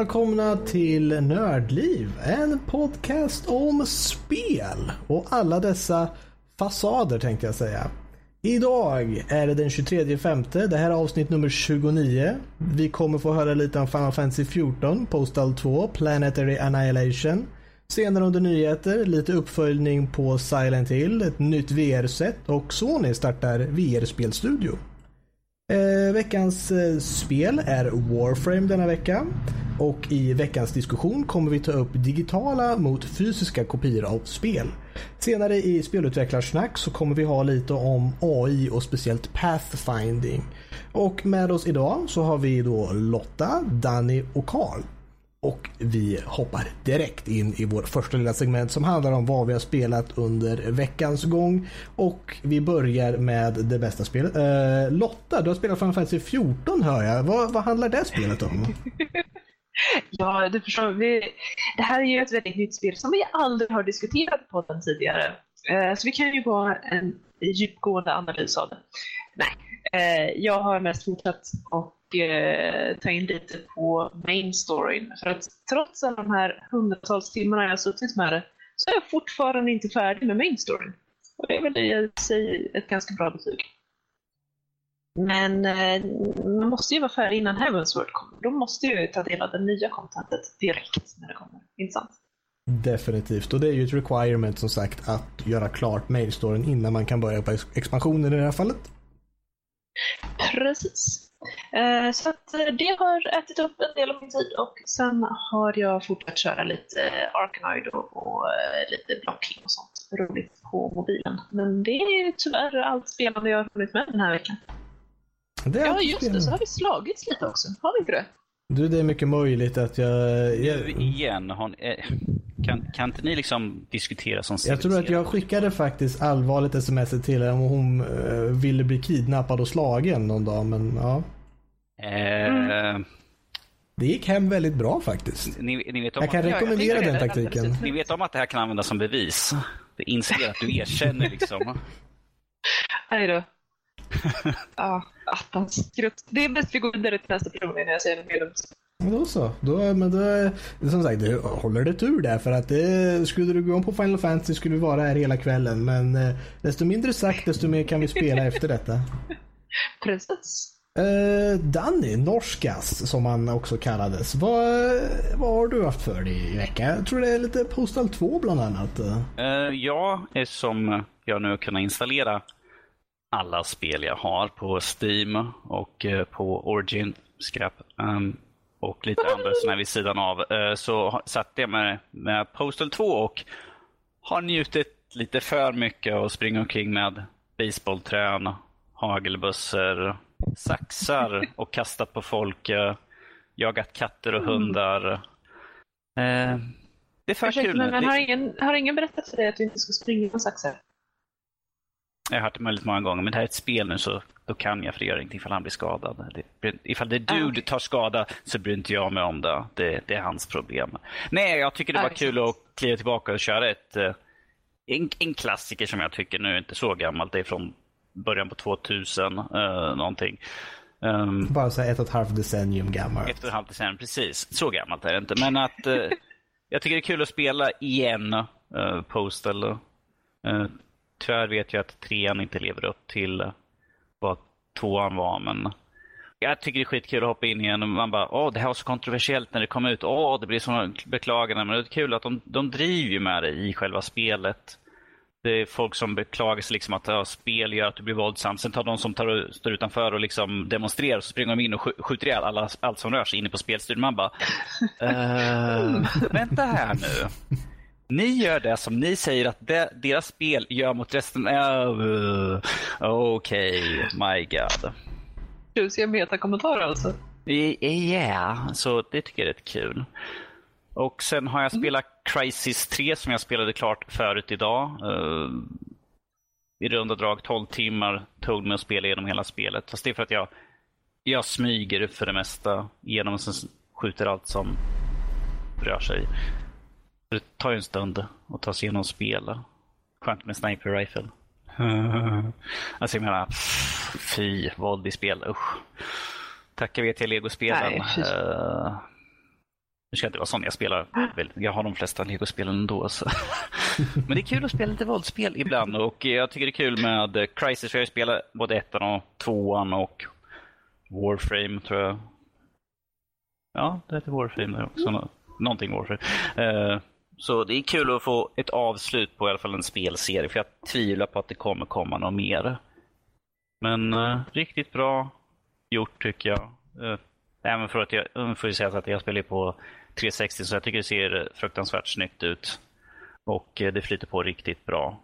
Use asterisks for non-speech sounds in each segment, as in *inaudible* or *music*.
välkomna till Nördliv, en podcast om spel och alla dessa fasader tänkte jag säga. Idag är det den 23 femte. Det här är avsnitt nummer 29. Vi kommer få höra lite om Final Fantasy 14, Postal 2, Planetary Annihilation. Senare under nyheter, lite uppföljning på Silent Hill, ett nytt VR-set och Sony startar VR-spelstudio. Eh, veckans eh, spel är Warframe denna vecka. Och i veckans diskussion kommer vi ta upp digitala mot fysiska kopior av spel. Senare i spelutvecklarsnack så kommer vi ha lite om AI och speciellt pathfinding. Och med oss idag så har vi då Lotta, Danny och Karl. Och vi hoppar direkt in i vår första lilla segment som handlar om vad vi har spelat under veckans gång. Och vi börjar med det bästa spelet. Eh, Lotta, du har spelat Final Fantasy 14 hör jag. Vad, vad handlar det spelet om? *laughs* ja, du förstår. Vi, det här är ju ett väldigt nytt spel som vi aldrig har diskuterat på den tidigare. Eh, så vi kan ju gå en djupgående analys av det. Nej, eh, jag har mest fortsatt och eh, ta in lite på main storyn. För att trots alla de här hundratals timmarna jag har suttit med det så är jag fortfarande inte färdig med main storyn. Och det är väl i sig ett ganska bra betyg. Men eh, man måste ju vara färdig innan Heaven's World kommer. Då måste ju ta del av det nya contentet direkt när det kommer. Inte sant? Definitivt, och det är ju ett requirement som sagt att göra klart main storyn innan man kan börja på expansionen i det här fallet. Precis. Eh, så att eh, det har ätit upp en del av min tid och sen har jag fortsatt köra lite Arkanoid och, eh, lite blocking och sånt roligt på mobilen. Men det är tyvärr allt spelande jag har hunnit med den här veckan. Det ja, just det. Så har vi slagits lite också. Har vi inte det? Du, det är mycket möjligt att jag... jag... Nu igen, hon, kan, kan inte ni liksom diskutera som Jag tror att jag skickade faktiskt allvarligt sms till henne om hon uh, ville bli kidnappad och slagen någon dag, men ja. Mm. Det gick hem väldigt bra faktiskt. Ni, ni vet om jag kan att, rekommendera jag, jag den taktiken. Ni vet om att det här kan användas som bevis? Det inser att du erkänner liksom. Nej då. *laughs* ja, attans skrutt. Det är bäst vi går vidare till nästa person innan jag säger något mer dumt. Då så. Då, men då, som sagt, du håller det tur där. För att det, skulle du gå om på Final Fantasy skulle vi vara här hela kvällen. Men eh, desto mindre sagt, desto mer kan vi spela efter detta. *laughs* Precis. Uh, Danny, Norskas som han också kallades. Vad, vad har du haft för dig i veckan? Jag tror det är lite Postal 2 bland annat. Uh, ja, som jag nu kunnat installera alla spel jag har på Steam och uh, på Origin, skräp, um, och lite andra sådana vid sidan av. Uh, så satte jag med, med Postal 2 och har njutit lite för mycket och springer omkring med baseballträn, hagelbössor saxar och kastat på folk, eh, jagat katter och mm. hundar. Eh, det är för kul. Men, men har, ingen, har ingen berättat för dig att du inte ska springa med saxar? Jag har hört det väldigt många gånger, men det här är ett spel nu så då kan jag för det gör ingenting ifall han blir skadad. Det, ifall det är du ah. tar skada så bryr inte jag mig om det. det. det. är hans problem. Nej, jag tycker det var kul att kliva tillbaka och köra ett eh, en, en klassiker som jag tycker nu är inte så gammalt. Det är från början på 2000 eh, någonting. Um, Bara så ett och ett halvt decennium gammalt. Ett och ett halvt decennium, precis. Så gammalt är det inte. Men att eh, jag tycker det är kul att spela igen eh, Postal. Eh, tyvärr vet jag att trean inte lever upp till eh, vad tvåan var, men jag tycker det är skitkul att hoppa in igen och man bara, åh det här var så kontroversiellt när det kom ut, åh det blir sådana beklaganden, men det är kul att de, de driver ju med det i själva spelet. Det är folk som beklagar sig liksom att ja, spel gör att du blir våldsam. Sen tar de som tar, står utanför och liksom demonstrerar så springer de in och skjuter ihjäl alla, allt som rör sig inne på spelstudion. Man bara, uh, *laughs* vänta här nu. Ni gör det som ni säger att de, deras spel gör mot resten. Uh, Okej, okay, my god. Tjusiga metakommentarer alltså? Ja, yeah, så det tycker jag är rätt kul. Och sen har jag mm. spelat Crisis 3 som jag spelade klart förut idag. Uh, I runda drag 12 timmar tog mig att spela igenom hela spelet. Fast det är för att jag, jag smyger för det mesta genom och sen skjuter allt som rör sig. Det tar ju en stund att ta sig igenom spela. Skönt med sniper rifle. *laughs* alltså jag menar, fy, våld i spel, usch. Tacka vet jag legospelen. Nej, Nu ska jag inte vara sån, jag spelar jag har de flesta legospelen ändå. Så. *laughs* Men det är kul att spela lite våldsspel ibland och jag tycker det är kul med Crisis, jag har spelat både ettan och tvåan och Warframe tror jag. Ja, det heter Warframe där också. Någonting Warframe. Uh, så det är kul att få ett avslut på i alla fall en spelserie, för jag tvivlar på att det kommer komma något mer. Men eh, riktigt bra gjort tycker jag. Eh, även för att jag, får ju säga att jag spelar på 360 så jag tycker det ser fruktansvärt snyggt ut. Och eh, det flyter på riktigt bra.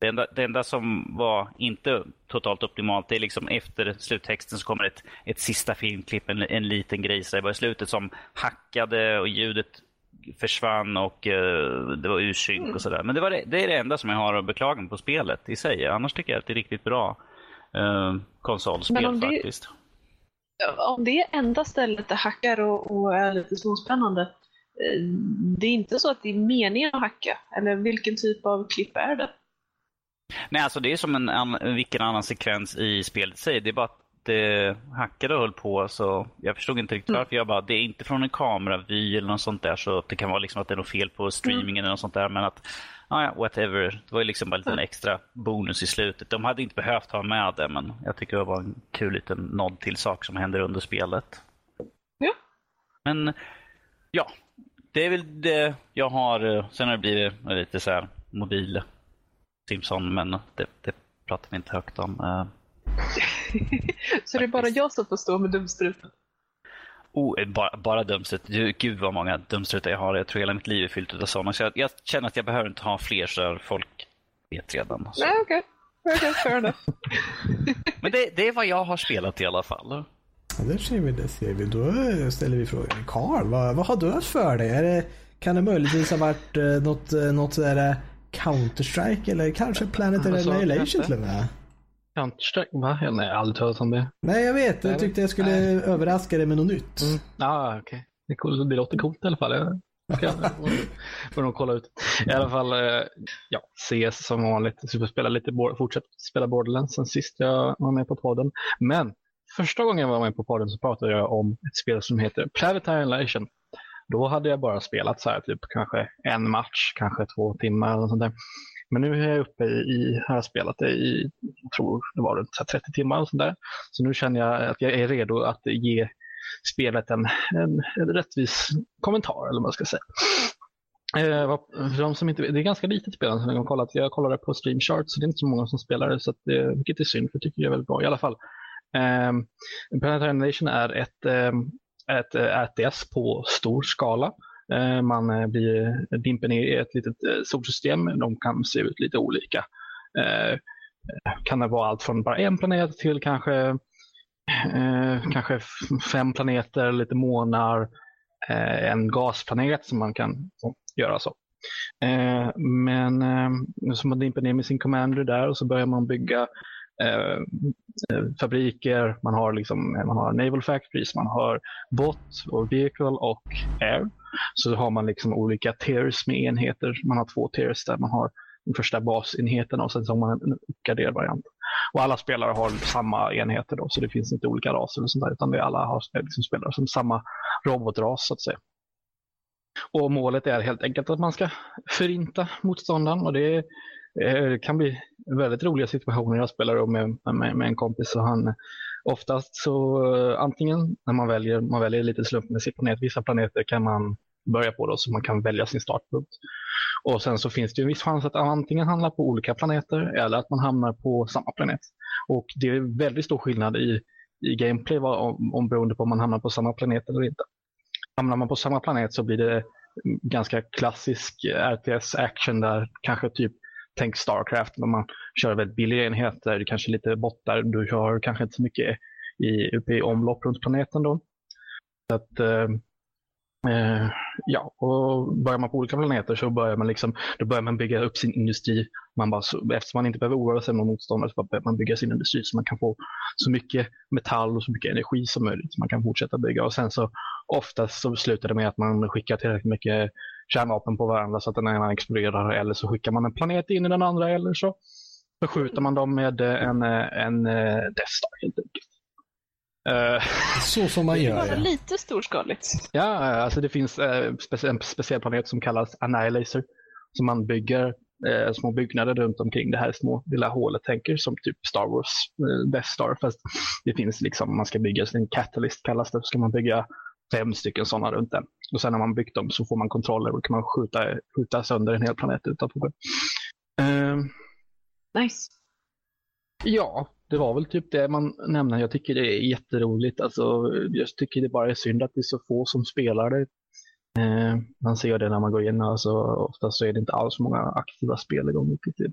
Det enda, det enda, som var inte totalt optimalt, det är liksom efter sluttexten så kommer ett, ett sista filmklipp, en, en liten grej så i slutet som hackade och ljudet försvann och uh, det var ursynk mm. och sådär. Men det, var det, det, är det enda som jag har att beklaga på spelet i sig. Annars tycker jag att det är riktigt bra uh, konsolspel det, faktiskt. Om det är enda stället det hackar och, och är lite småspännande, eh, det är inte så att det är meningen att hacka? Eller vilken typ av klipp är det? Nej, alltså det är som en, en vilken annan sekvens i spelet säger. Det är bara att det hackade och höll på så jag förstod inte riktigt mm. varför. Jag bara, det är inte från en kameravy eller något sånt där så det kan vara liksom att det är något fel på streamingen mm. eller något sånt där. Men att, ja, whatever. Det var ju liksom bara en liten extra bonus i slutet. De hade inte behövt ha med det men jag tycker det var en kul liten nod till sak som händer under spelet. Ja. Men ja, det är väl det jag har. Sen har det blivit lite så här mobil Simpson men det, det pratar vi inte högt om. Eh. *laughs* så det är bara jag som får stå med dumstruten? Oh, eh, bara, bara dumstrut. Gud vad många dumstrutar jag har. Jag tror hela mitt liv är fyllt av sådana. Så jag, jag, känner att jag behöver inte ha fler så folk vet redan. Så. Nej, okej. Okay. okay, fair enough. *laughs* Men det, det, är vad jag har spelat i alla fall. Ja, det ser vi. Det ser vi. Då ställer vi frågan. Karl, vad, vad har du haft för dig? Är det, kan det möjligtvis ha varit eh, något, eh, något sådär Counter-Strike eller kanske Planet alltså, Annihilation till och med? Counter-Strike? Va? Jag har aldrig talat om det. Nej, jag vet. Jag tyckte jag skulle Nej. överraska dig med något nytt. Mm. Ah, okej. Okay. Det, cool. det låter coolt i alla fall. *laughs* Får nog kolla ut. I alla fall, eh, ja, CS som vanligt. Superspela lite, fortsätt spela Borderlands sen sist jag var med på podden. Men första gången jag var med på podden så pratade jag om ett spel som heter Planet Annihilation. Då hade jag bara spelat så här, typ kanske en match, kanske två timmar eller sånt där. Men nu är jag uppe i, har jag spelat det i, jag tror det var runt 30 timmar och sådär. Så nu känner jag att jag är redo att ge spelet en, en, en rättvis kommentar, eller vad man ska säga. Eh, de som inte, det är ganska litet spel, som jag, kollat. jag kollade på streamchart så det är inte så många som spelar det, så det, eh, vilket är synd, för det tycker jag är väldigt bra i alla fall. Eh, Planetary Nation är ett ehm, eh, ett RTS på stor skala. Eh, man eh, blir eh, dimper ner i ett litet solsystem. De kan se ut lite olika. Kan det vara allt från bara en planet till kanske, kanske fem planeter, lite månar, en gasplanet som man kan göra så. Men så man dimper ner med sin commander där och så börjar man bygga Eh, eh, fabriker, man har, liksom, man har naval factories, man har bot och vehicle och air. Så har man liksom olika tiers med enheter. Man har två tiers där man har den första basenheten och sen så har man en uppgraderad variant. Och alla spelare har samma enheter då, så det finns inte olika raser och sånt där, utan det alla har liksom spelare som samma robotras så att säga. Och målet är helt enkelt att man ska förinta motståndaren och det är Eh, det kan bli väldigt roliga situationer. Jag spelar med, med, med en kompis och han oftast så eh, antingen när man väljer, man väljer lite slumpmässigt planet, vissa planeter kan man börja på då så man kan välja sin startpunkt. Och sen så finns det en viss chans att antingen hamna på olika planeter eller att man hamnar på samma planet. Och det är väldigt stor skillnad i, i gameplay om, om beroende på om man hamnar på samma planet eller inte. Hamnar man på samma planet så blir det ganska klassisk eh, RTS action där kanske typ tänk Starcraft, när man kör väldigt billiga enheter, kanske lite bottar, du har kanske inte så mycket i, uppe i omlopp runt planeten då. Så att, eh, eh, ja, och börjar man på olika planeter så börjar man, liksom, då börjar man bygga upp sin industri. Man bara, så, eftersom man inte behöver oroa sig med motståndare så börjar man bygga sin industri så man kan få så mycket metall och så mycket energi som möjligt så man kan fortsätta bygga. Och sen så oftast så slutar det med att man skickar tillräckligt mycket kärnvapen på varandra så att den ena exploderar eller så skickar man en planet in i den andra eller så, så skjuter man dem med en, en Death Star helt enkelt. Eh, Så som man *laughs* Det gör var ja. lite storskaligt. Ja, alltså det finns eh, specie- en speciell planet som kallas Annihilator. Som man bygger eh, små byggnader runt omkring det här små lilla hålet tänker som typ Star Wars, eh, Death Star. Fast det finns liksom, man ska bygga en Catalyst kallas det, så ska man bygga fem stycken sådana runt den. Och sen när man byggt dem så får man kontroller och kan man skjuta, skjuta sönder en hel planet utanför. Eh, Nice. Ja, det var väl typ det man nämnde. Jag tycker det är jätteroligt. Alltså, jag tycker det bara är synd att det är så få som spelar det. Eh, man ser det när man går in. Alltså, oftast så är det inte alls många aktiva spel igång. Vilket är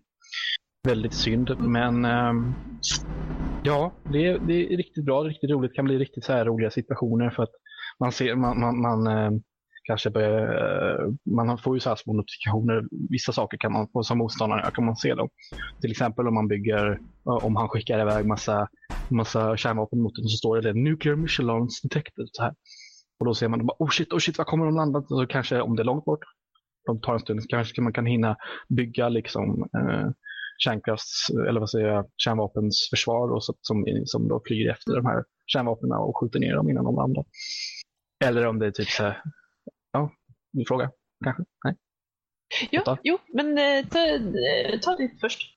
väldigt synd. Men ehm, ja, det är, det är riktigt bra. Riktigt roligt. Det kan bli riktigt så här roliga situationer för att man ser, man, man, man eh, kanske börjar, eh, man får ju så här små notifikationer. Vissa saker kan man få som motståndare, kan man se dem. Till exempel om man bygger, om han skickar iväg massa, massa kärnvapen mot en så står det Nuclear Missile Launch Detected. Så här. Och då ser man, bara, oh shit, oh shit, var kommer de landa? Så kanske om det är långt bort, de tar en stund, kanske man kan hinna bygga liksom eh, kärnkrafts, eller vad säger jag, kärnvapens försvar och så, som, som då flyger efter de här kärnvapnen och skjuter ner dem innan de landar. Eller om det är typ så här, ja, du frågar kanske? Nej. Jo, Ta. jo men eh, ta, eh, ta ditt först.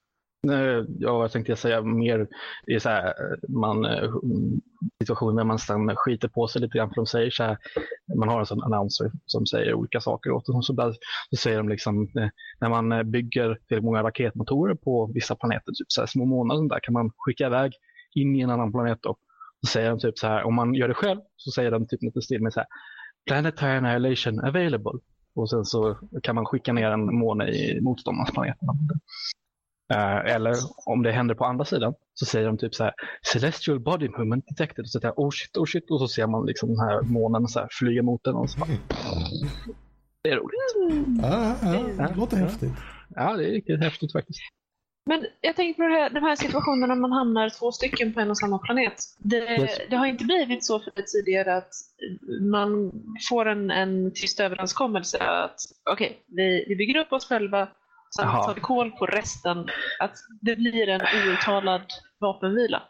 Ja, vad tänkte jag säga mer? Det är så här, man, eh, situationer där man sen skiter på sig lite grann för de säger så här, man har en sån announcer som säger olika saker åt en. Så, där, så säger de liksom, när man bygger till många raketmotorer på vissa planeter, typ så här små månader där kan man skicka iväg in i en annan planet då. Så säger de typ så här, om man gör det själv så säger de typ lite stil med så här, Planetary Annihilation available. Och sen så kan man skicka ner en måne i motståndarnas planet. Eh, eller om det händer på andra sidan så säger de typ så här Celestial body movement detected. Och så där, oh shit, oh shit. Och så ser man liksom den här månen så här flyga mot den. Och så bara, det är roligt. Ja, ja, det låter häftigt. Ja, det är riktigt häftigt faktiskt. Men jag tänker på här, de här situationerna man hamnar två stycken på en och samma planet. Det, Yes. det har inte blivit så för tidigare att man får en, en tyst överenskommelse att okej, vi, vi bygger upp oss själva, sen tar vi koll på resten. Att det blir en outtalad vapenvila.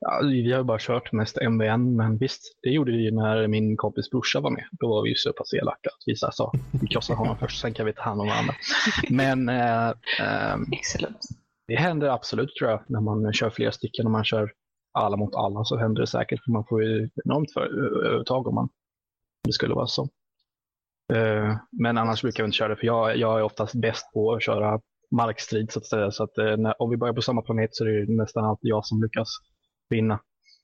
Ja, vi har ju bara kört mest MVN, men visst, det gjorde vi när min kompis brorsa var med. Då var vi ju så pass elaka att vi så sa vi krossar honom först, sen kan vi ta hand om varandra. Men eh, Excellent. Det händer absolut tror jag när man kör flera stycken och man kör alla mot alla så händer det säkert för man får ju enormt för, övertag om man det skulle vara så. Eh, Men annars brukar jag inte köra det för jag, jag är oftast bäst på att köra markstrid så att säga. Så att eh, när, om vi börjar på samma planet så är det nästan alltid jag som lyckas vinna.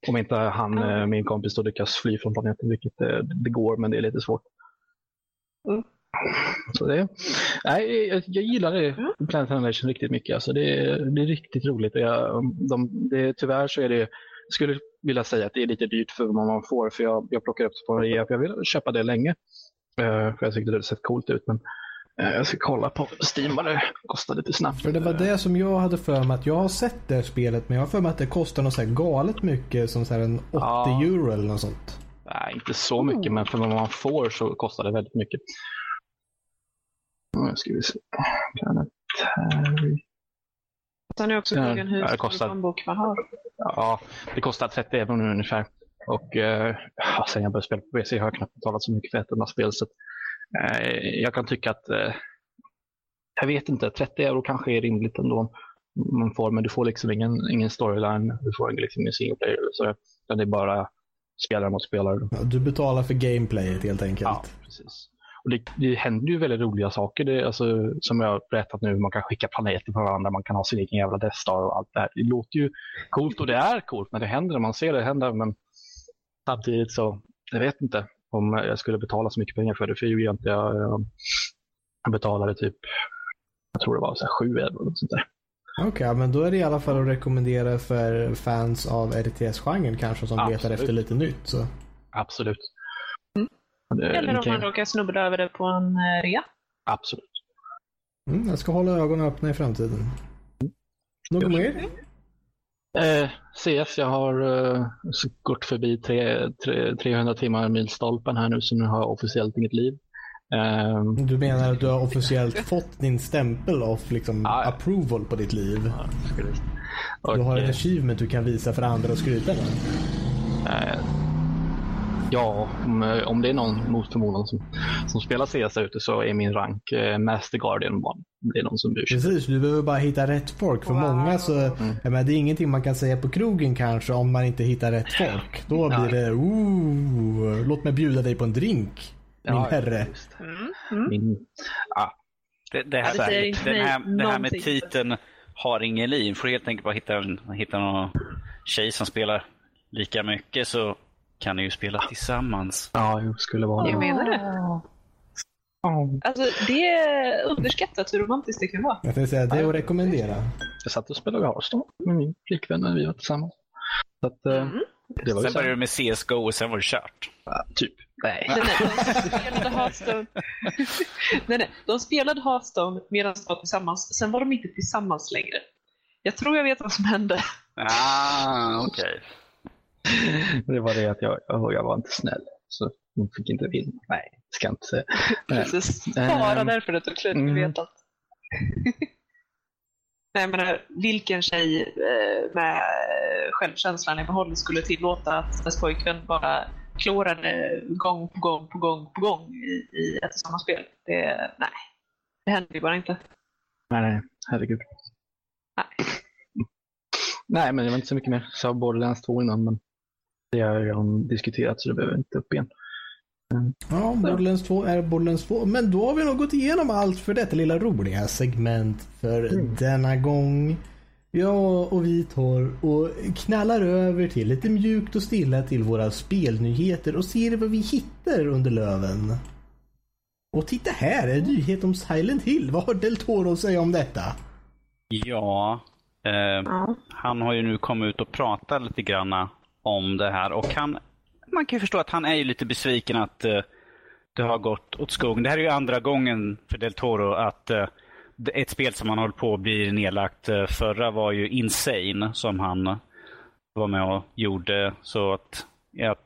Om inte han, eh, min kompis, då lyckas fly från planeten, vilket eh, det går men det är lite svårt. Mm. Så det, nej, jag, jag gillar det, Mm. Planet Annihilation riktigt mycket. Alltså det, är- det är riktigt roligt. Jag, de, det, tyvärr så är det, jag skulle vilja säga att det är lite dyrt för vad man får. För jag, jag plockar upp det på rea, för jag vill köpa det länge. Eh, för jag tyckte det hade sett coolt ut. Men jag ska kolla på Steam vad det kostar lite snabbt. För det var det som jag hade för mig att jag har sett det här spelet men jag har för mig att det kostar något så här galet mycket som så här en 80 Ja. euro eller något sånt. Nej, inte så mycket, men för vad man får så kostar det väldigt mycket. Nu ska vi se. Planetary. Sen är också frågan hur stor kostar. plånbok man har. Ja, det kostar 30 euro nu ungefär. Och eh, sen jag började spela på PC har jag knappt betalat så mycket för ett enda spel. Så eh, jag kan tycka att, eh, jag vet inte, 30 euro kanske är rimligt ändå. Man får, men du får liksom ingen, ingen storyline, du får liksom ingen single player. Så, det är bara spelare mot spelare. Du betalar för gameplayet helt enkelt. Ja, precis. Och det, det händer ju väldigt roliga saker. Det, alltså, som jag har berättat nu, man kan skicka planeter på varandra, man kan ha sin egen jävla Death Star och allt det här. Det låter ju coolt och det är coolt när det händer, man ser det hända. Men samtidigt så, jag vet inte om jag skulle betala så mycket pengar för det, för gjorde jag inte. Jag, jag, jag betalade typ, jag tror det var så här sju euro eller sånt där. Okej, men då är det i alla fall att rekommendera för fans av RTS-genren kanske som letar efter lite nytt. Så. Absolut. Mm. Det, Eller om kan man råkar snubbla över det på en eh, rea. Absolut. Mm, jag ska hålla ögonen öppna i framtiden. Något mer? Eh, CS, jag har eh, gått förbi tre, tre, 300 timmar milstolpen här nu så nu har jag officiellt inget liv. Eh, Du menar att du har officiellt fått din stämpel av liksom ja. approval på ditt liv? och, Du har ett eh, achievement du kan visa för andra och skryta med? Eh, ja, om, om det är någon mot förmodan som, som spelar CS ute så är min rank eh, Master Guardian 1. Det är någon som bryr sig. Precis, du behöver bara hitta rätt folk. För Wow. många så, Mm. menar, det är ingenting man kan säga på krogen kanske om man inte hittar rätt folk. Då blir det, ooh, låt mig bjuda dig på en drink. Min Ja, herre. Mm. Mm. Min, Det, det, här, Ja, det den här, det här med titeln har ingen liv. Får helt enkelt bara hitta, en, hitta någon tjej som spelar lika mycket så kan ni ju spela tillsammans. ja, jo, skulle vara Jag menar det. Alltså, det är underskattat hur romantiskt det kan vara. Jag tänkte säga, det är att rekommendera. Jag satt och spelade Hearthstone med min flickvän när vi var tillsammans. Så att, eh, Mm. det var Sen började du med CSGO och sen var det kört. ja, typ. Nej. Nej, nej, de spelade Hearthstone. *laughs* nej, nej, de spelade Hearthstone medan de var tillsammans. Sen var de inte tillsammans längre. Jag tror jag vet vad som hände. Ah, okej. *laughs* Det var det att jag, jag, var inte snäll. Så hon fick inte vinna. Nej, det ska jag inte säga. *laughs* Precis. Bara Ehm, därför det tog slut. mm. Vet att... *laughs* Nej, menar, vilken tjej eh, med självkänslan i behåll skulle tillåta att hennes pojkvän bara klorade gång på gång på gång på gång i, i ett och samma spel? Det, nej, det händer ju bara inte. Nej, nej, herregud. Nej. Nej, men det var inte så mycket mer. Jag sa Borderlands 2 innan, men det har redan diskuterat så det behöver inte upp igen. Ja, Borderlands 2 är Borderlands 2. Men då har vi nog gått igenom allt för detta lilla roliga segment för Mm. denna gång. Ja, och vi tar och knallar över till lite mjukt och stilla till våra spelnyheter och ser vad vi hittar under löven. Och titta här, en nyhet om Silent Hill. Vad har Del Toro att säga om detta? Ja, eh, han har ju nu kommit ut och pratat lite grann om det här och han, man kan ju förstå att han är ju lite besviken att uh, det har gått åt skogen. Det här är ju andra gången för Del Toro att uh, ett spel som han håller på blir nedlagt. Uh, Förra var ju Insane som han var med och gjorde. Så att jag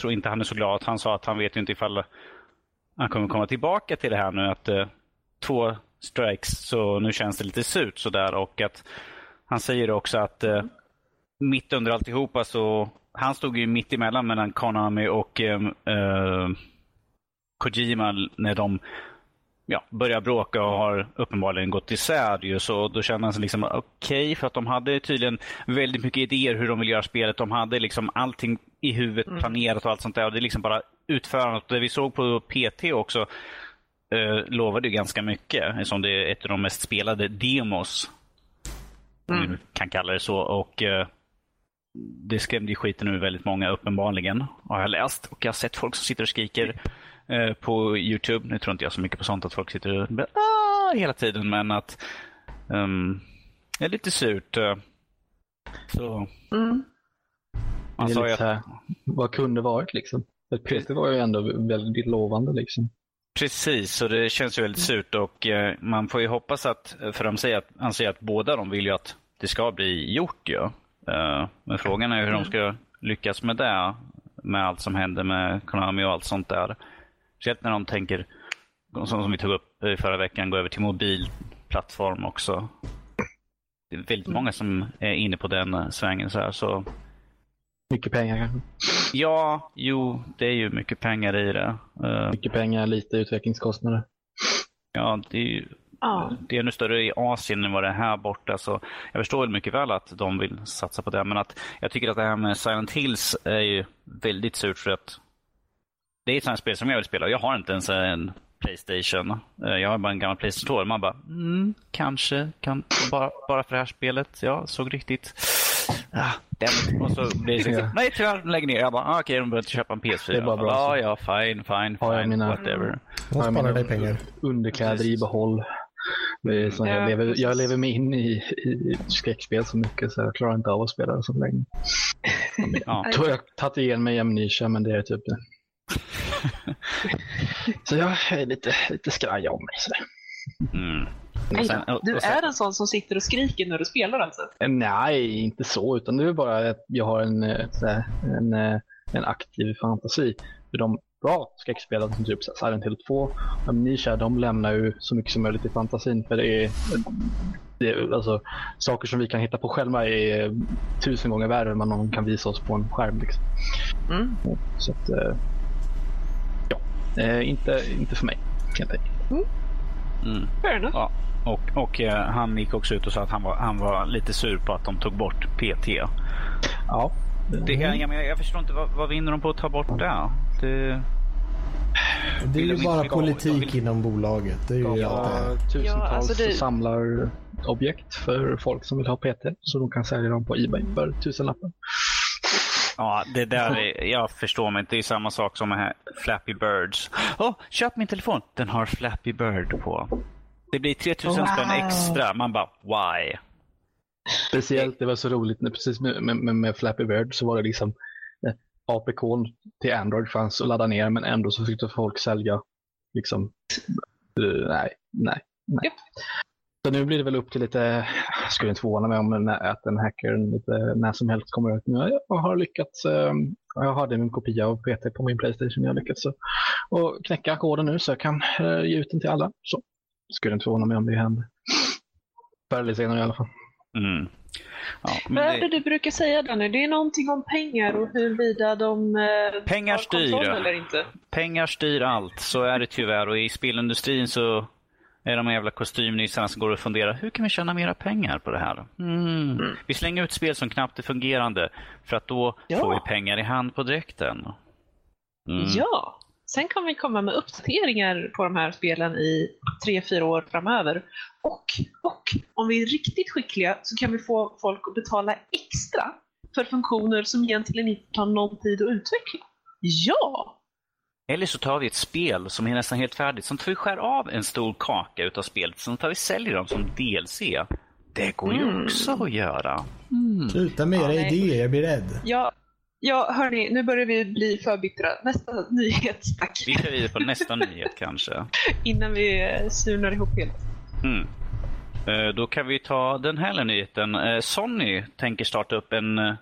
tror inte han är så glad. Han sa att han vet ju inte ifall han kommer komma tillbaka till det här nu. Att två strikes, så nu känns det lite surt sådär. Och att han säger också att mitt under alltihopa så han stod ju mitt emellan mellan Konami och eh, eh, Kojima när de ja, börjar bråka och har uppenbarligen gått isär. Ju, så då känner han sig liksom okej, för att de hade tydligen väldigt mycket idéer hur de vill göra spelet. De hade liksom allting i huvudet planerat och allt sånt där. Och det är liksom bara utförandet. Det vi såg på PT också eh, lovade ju ganska mycket, eftersom det är ett av de mest spelade demos. Om vi nu kan kalla det så. Och eh, det skrämde ju skiten ur väldigt många uppenbarligen, har jag läst. Och jag har sett folk som sitter och skriker eh, på Youtube. Nu tror inte jag så mycket på sånt att folk sitter och ah, hela tiden, men att um, det är lite surt. eh. Så Mm. man det är lite att så här, vad kunde varit liksom? För Peter var ju ändå väldigt lovande liksom. Precis, och det känns ju väldigt surt och eh, man får ju hoppas att, för de säger att, han säger att båda de vill ju att det ska bli gjort ju. Eh, men frågan är hur de ska lyckas med det, med allt som händer med Konami och allt sånt där. Speciellt när de tänker, som, som vi tog upp i förra veckan, gå över till mobilplattform också. Det är väldigt många som är inne på den eh, svängen så här, så Mycket pengar kanske. ja, jo, det är ju mycket pengar i det. Eh, Mycket pengar, lite utvecklingskostnader. ja, det är ju Ja. Det är ännu större i Asien än vad det är här borta. Så jag förstår väl mycket väl att de vill satsa på det. Men att jag tycker att det här med Silent Hills är ju väldigt surt för att det är ett sånt spel som jag vill spela. Jag har inte ens en Playstation. Eh, Jag har bara en gammal Playstation 2. Man bara, mm, kanske, kan, bara, bara för det här spelet. Ja, såg riktigt... Ah, damn. Och så blir det liksom, nej tyvärr, lägg ner. Jag bara, ah, okej, de behöver inte köpa en PS4. Det är bara bra ja, ja, fine, fine, Har jag fine, mina- whatever. De sparar dig pengar. Underkläder i behåll. Det är så Ja, jag, lever, jag lever mig in i, i skräckspel så mycket så jag klarar inte av att spela det så länge. *laughs* Ja. Då har jag tagit igen mig Amnesia men det är typ det. *laughs* så jag är lite, lite skraj av mig. Så. Mm. Nej Och sen-. Du sen- är en sån som sitter och skriker när du spelar alltså? Nej, inte så, utan det är bara att jag har en, eh, här, en, eh, en aktiv fantasi. För de, bra skräckspel som typ Silent Hill 2. Amnesia de lämnar ju så mycket som möjligt i fantasin för det är, det är alltså, saker som vi kan hitta på själva är tusen gånger värre än vad någon kan visa oss på en skärm. Liksom. Mm. Så att, eh, ja, eh, inte, inte för mig helt enkelt. Mm. Fair enough. Ja. Och, och eh, han gick också ut och sa att han var, han var lite sur på att de tog bort PT. Ja, Det, jag, jag, jag förstår inte, vad, vad vinner de på att ta bort det? det Det är ju de bara politik vill- inom bolaget. Det är ju allt det ja, tusentals Ja, alltså det- samlarobjekt för folk som vill ha PT så de kan sälja dem på Ebay för tusenlappar. Ja, det där är, jag förstår mig inte. Det är samma sak som här Flappy Birds. Åh, köp min telefon. Den har Flappy Bird på. Det blir 3000 spänn Wow. extra. Man bara, why? Speciellt, det var så roligt när precis med, med, med Flappy Bird så var det liksom APK till Android fanns att ladda ner men ändå så fick folk sälja liksom eh, nej, nej, nej. Så nu blir det väl upp till lite, jag skulle inte förvåna mig om att en hacker lite när som helst kommer ut. Nu jag har lyckats, eh, jag hade min kopia av PT på min Playstation, jag har lyckats så, och knäcka koden nu så jag kan eh, ge ut den till alla. Så skulle inte förvåna mig om det händer. Förr eller senare i alla fall. Mm. Ja, men Vad är det du brukar säga Danny? Det är någonting om pengar och huruvida de eh, Pengar styr. eller inte. pengar styr allt, så är det tyvärr. Och i spelindustrin så är de jävla kostymnissarna som går och funderar, hur kan vi tjäna mera pengar på det här? Mm. Vi slänger ut spel som knappt är fungerande, för att då Ja. får vi pengar i hand på direkten. Mm. Ja, sen kan vi komma med uppdateringar på de här spelen i tre, fyra år framöver. Och, och om vi är riktigt skickliga så kan vi få folk att betala extra för funktioner som egentligen inte tar någon tid att utveckla. Ja! Eller så tar vi ett spel som är nästan helt färdigt, som tar vi skär av en stor kaka utav spelet, sen tar vi säljer dem som DLC. Det går ju Mm. också att göra. Mm. Sluta med era Ja, idéer, jag blir rädd. Ja, ja hörni, nu börjar vi bli för bittra. Nästa nyhet, tack. Vi kör vidare på nästa nyhet kanske. *laughs* Innan vi eh, surnar ihop helt. Mm. Eh, Då kan vi ta den här nyheten. Eh, Sony tänker starta upp en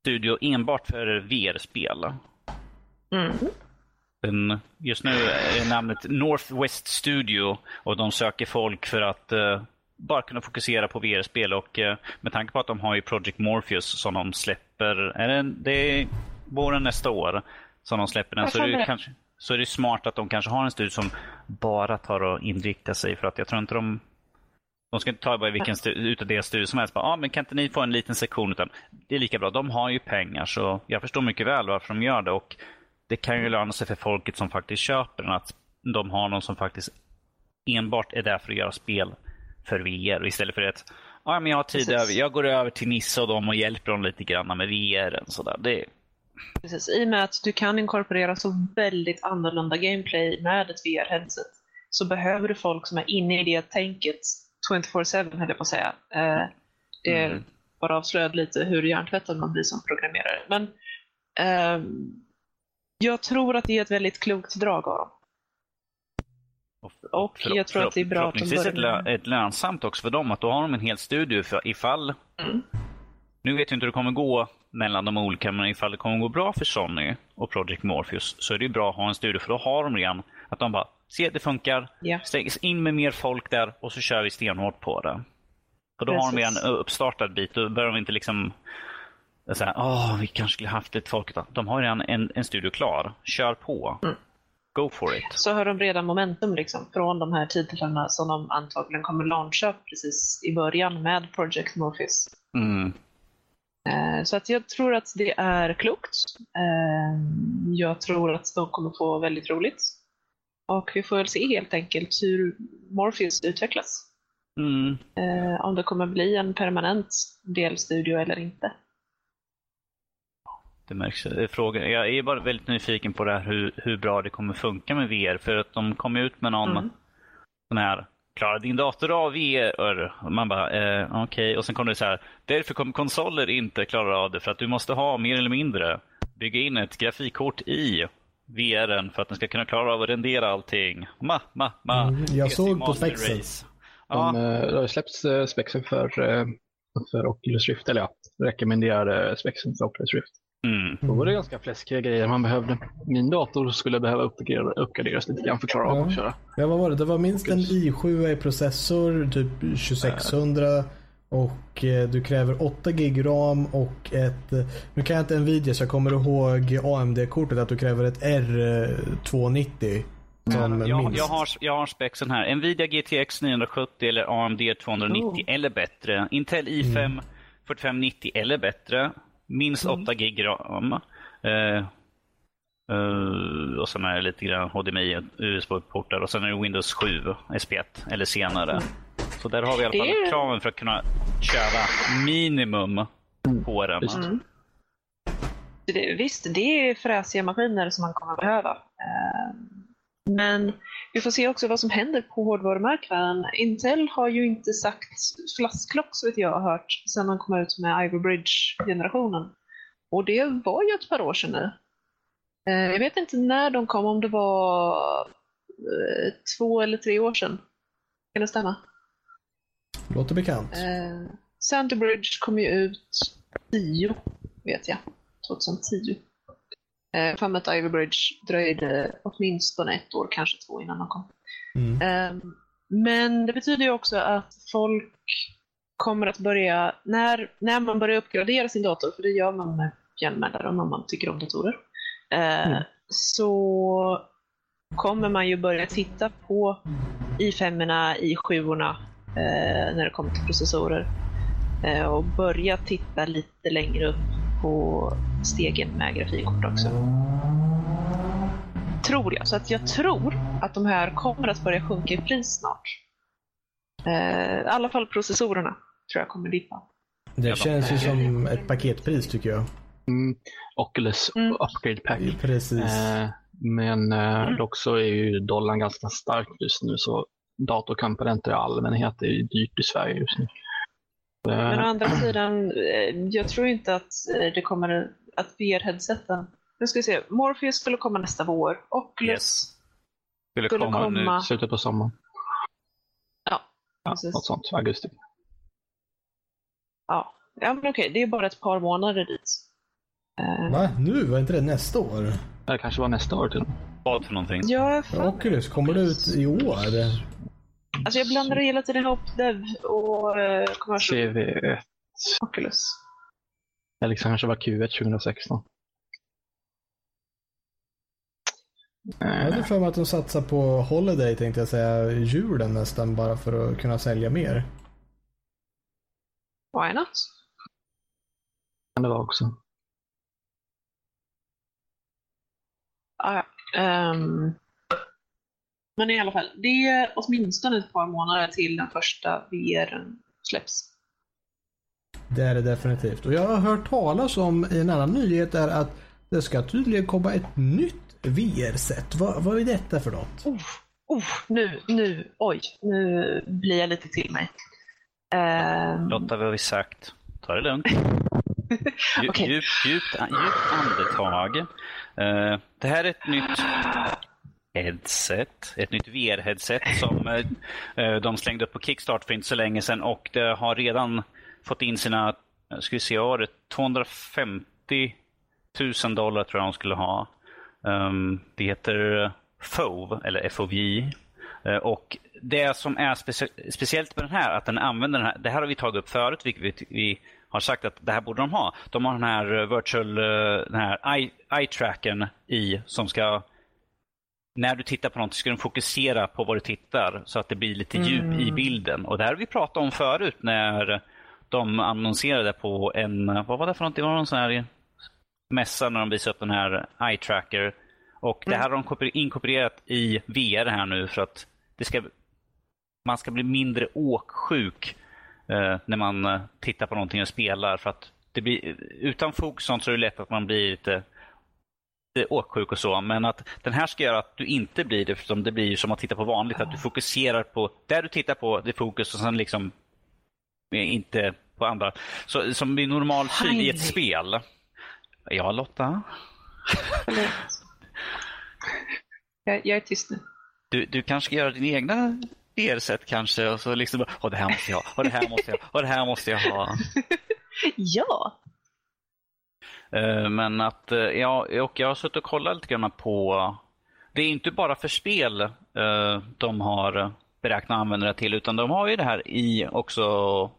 studio enbart för VR-spel. Mm. Den, just nu är namnet Northwest Studio och de söker folk för att bara kunna fokusera på VR-spel och med tanke på att de har ju Project Morpheus som de släpper, är det, det är våren nästa år som de släpper den, så är, det kanske, så är det smart att de kanske har en studio som bara tar och inriktar sig för att jag tror inte de de ska inte ta bara vilken utav deras studier som helst. Bara, ah, men kan inte ni få en liten sektion? Utan det är lika bra. De har ju pengar så jag förstår mycket väl varför de gör det. Och det kan ju löna sig för folket som faktiskt köper den. Att de har någon som faktiskt enbart är där för att göra spel för VR. Istället för att ah, men jag har tid Precis. över. Jag går över till Nisse och dem och hjälper dem lite grann med VR. Sådär. Det, Precis, i och med att du kan inkorporera så väldigt annorlunda gameplay med ett VR-headset så behöver du folk som är inne i det tänket 24-7 höll jag på att säga. Eh, det Mm. bara avslöjade lite hur hjärntvättad man blir som programmerare. Men ehm, jag tror att det är ett väldigt klokt drag av dem. Och jag tror att det är bra att de ett, börjar lö- ett lönsamt också för dem. Att då har de en hel studio för ifall... Mm. Nu vet jag inte hur det kommer gå mellan de olika, men ifall det kommer gå bra för Sony och Project Morpheus så är det bra att ha en studio för då har de redan att de bara se det funkar, stängs in med mer folk där och så kör vi stenhårt på det. Och då har de Precis. redan uppstartad bit. Då behöver de inte liksom säga åh, vi kanske skulle haft lite folk. De har redan en, en studio klar. Kör på. Mm. Go for it. Så har de redan momentum liksom, från de här titlarna som de antagligen kommer launcha precis i början med Project Morpheus. Mm. Eh, Så att jag tror att det är klokt. Eh, Jag tror att de kommer få väldigt roligt. Och vi får väl se helt enkelt hur Morpheus utvecklas. Mm. Eh, Om det kommer bli en permanent delstudio eller inte. Det märks. Är Frågan. Jag är bara väldigt nyfiken på det här hur, hur bra det kommer funka med VR. För att de kom ut med någon Mm. sån här Klarar din dator av VR? Man bara, eh, okej. Och sen kom det så här. Därför kommer konsoler inte klara av det. För att du måste ha mer eller mindre bygga in ett grafikkort i VRen för att den ska kunna klara av att rendera allting. Ma, ma, ma. Mm, jag såg på spexen. Race. De, Ja, eh, det har släppts eh, spexen för, eh, för Oculus Rift, eller ja, rekommenderade spexen för Oculus Rift. Mm. Då var det ganska fläskiga grejer man behövde. Min dator skulle behöva uppgradera, uppgraderas lite grann för att klara av Ja. att köra. Ja, vad var det? Det var minst en i7 i processor, typ 2600. Och eh, du kräver 8 gig ram och ett... eh, Nu kan jag inte Nvidia så jag kommer ihåg AMD-kortet att du kräver ett R290. Som Jag, minst. jag, har, jag har spexen här. Nvidia GTX 970 eller AMD 290 Oh. eller bättre. Intel i5 4590 eller bättre. Minst 8 gig ram. Eh, eh, och sen är det lite grann HDMI, USB-portar och sen är det Windows 7 SP1 eller senare. Så där har vi i alla fall är- kraven för att kunna köra minimum på den. Det, visst, det är fräsiga maskiner som man kommer behöva. Eh, Men vi får se också vad som händer på hårdvarumarknaden. Intel har ju inte sagt flasklock så vet jag har hört sedan de kom ut med Ivy Bridge-generationen. Och det var ju ett par år sedan nu. Eh, Jag vet inte när de kom, om det var eh, två eller tre år sedan. Kan det stämma? Låter bekant. Eh, Bridge kom ju ut 10, vet jag. 2010. Eh, för att Ivy Bridge dröjde åtminstone ett år, kanske två innan de kom. Mm. Eh, men det betyder ju också att folk kommer att börja, när, när man börjar uppgradera sin dator, för det gör man med jämna mellanrum om man tycker om datorer, eh, Mm. så kommer man ju börja titta på i5, i7 eh, när det kommer till processorer. Eh, och börja titta lite längre upp på stegen med grafikkort också. Tror jag. Så att jag tror att de här kommer att börja sjunka i pris snart. Eh, I alla fall processorerna tror jag kommer dippa. Det känns ju som ett paketpris tycker jag. Mm, Oculus Mm. Upgrade Pack. Precis. Eh, men eh, dock så är ju dollarn ganska stark just nu så datorkomponenter i allmänhet är ju dyrt i Sverige just nu. Eh, Men å andra sidan, eh, jag tror inte att eh, det kommer att VR-headseten... Nu ska vi se, Morpheus skulle komma nästa vår. Oculus, Yes. Skulle Skulle komma nu. komma. Slutet på sommaren. ja, Ja, precis. något sånt, augusti. Ja. ja, men okej, det är bara ett par månader dit. Va? Nu? Var inte det nästa år? Det kanske var nästa år till. Vad för någonting? Ja, fan, Oculus, kommer det ut i år? Alltså jag blandar hela tiden ihop Dev och uh, commercial CV1. Oculus. Det liksom kanske var Q1 2016. Jag Eh, hade för mig att de satsar på Holiday tänkte jag säga, julen nästan bara för att kunna sälja mer. Why not? kan det var också. Ah, ja. Men i alla fall, det är åtminstone ett par månader till den första VR släpps. Det är det definitivt. Och jag har hört talas om i en annan nyhet är att det ska tydligen komma ett nytt VR-set. Vad, vad är detta för något? Oh, oh, nu, nu, oj, nu blir jag lite till mig. Ehm, Lotta, vad har vi sagt? Ta det lugnt. *laughs* Dju, Okej. djup, djupt, djupt andetag. Eh, det här är ett nytt headset, ett nytt VR-headset som eh, eh, de slängde upp på Kickstart för inte så länge sedan och det har redan fått in sina, ska vi se, vad var det 250 000 dollar tror jag de skulle ha. Ehm, det heter eh, FOV, eller FOV. Och det som är specie- speciellt med den här, att den använder den här, det här har vi tagit upp förut, vilket vi, vi har sagt att det här borde de ha. De har den här virtual, den här eye, eye trackern i som ska när du tittar på något ska den fokusera på vad du tittar så att det blir lite djup i bilden. Och det här har vi pratat om förut när de annonserade på en, vad var det för något? Det var någon sån här mässa när de visade upp den här eye tracker. Och det här har de inkorporerat i VR här nu för att det ska, man ska bli mindre åksjuk eh, när man eh, tittar på någonting och spelar. För att det blir, utan fokus så är det lätt att man blir lite lite åksjuk och så, men att den här ska göra att du inte blir det, för det blir ju som att titta på vanligt, att du fokuserar på, där du tittar på, det är fokus och sen liksom inte på andra. Så, som blir normal syn i ett spel. Ja, Lotta? Jag, jag är tyst nu. Du, du kanske ska göra din egna VR-set kanske och så liksom, och det här måste jag ha, och det här måste jag ha, och det här måste jag ha. *laughs* Ja! Eh, men att, eh, ja, och jag har suttit och kollat lite grann på, det är inte bara för spel eh, de har beräknat användare till, utan de har ju det här i också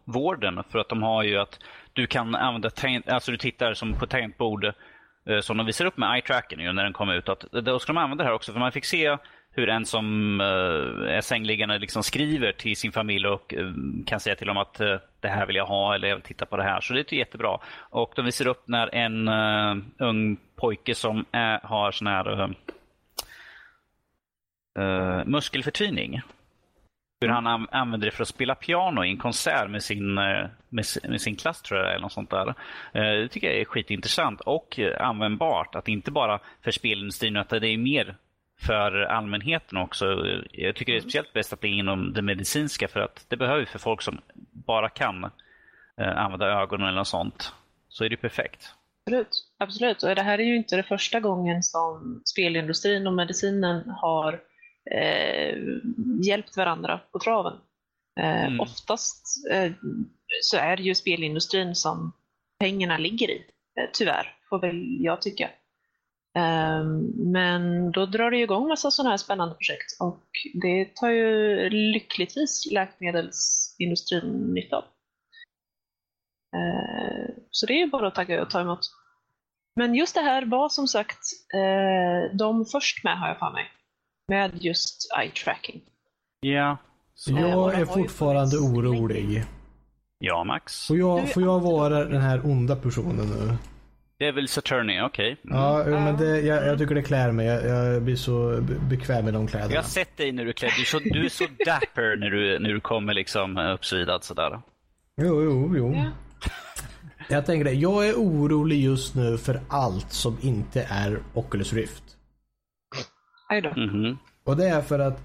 vården. För att de har ju att du kan använda, alltså du tittar som på tangentbord som de visar upp med eye tracking när den kom ut. Att då ska de använda det här också, för man fick se hur en som eh, är sängliggande liksom skriver till sin familj och eh, kan säga till dem att eh, det här vill jag ha eller jag vill titta på det här. Så det är jättebra. Och de visar upp när en ung pojke som är, har sån här uh, muskelförtvining. Hur han an- använder det för att spela piano i en konsert med sin, med, med sin klass tror jag, eller något sånt där. Uh, Det tycker jag är skitintressant och användbart. Att inte bara för spelindustrin, utan det är mer för allmänheten också. Jag tycker det är speciellt bäst att det är inom det medicinska för att det behöver vi för folk som bara kan eh, använda ögonen eller något sånt. Så är det perfekt. Absolut. Absolut. Och det här är ju inte det första gången som spelindustrin och medicinen har eh, hjälpt varandra på traven. Eh, Mm. Oftast eh, så är det ju spelindustrin som pengarna ligger i. Eh, tyvärr, får väl jag tycka. Eh, men då drar det igång massa sådana här spännande projekt och det tar ju lyckligtvis läkemedelsindustrin nytta av. Eh, Så det är ju bara att tacka och ta emot. Men just det här var som sagt eh, de först med har jag för mig. Med just eye tracking. Ja. Så jag de är fortfarande orolig. Ja, Max. Får jag, får jag vara den här onda personen nu? Det är väl Saturni, okej. Mm. Ja, men det, jag, jag tycker det klär mig. Jag, jag blir så be- bekväm med de Jag kläderna. har sett dig när du klär du är så, du är så dapper när du, när du kommer liksom uppsvidad sådär. Jo, jo, jo. Ja. Jag tänker det. Jag är orolig just nu för allt som inte är Oculus Rift. Då. Mhm. Och det är för att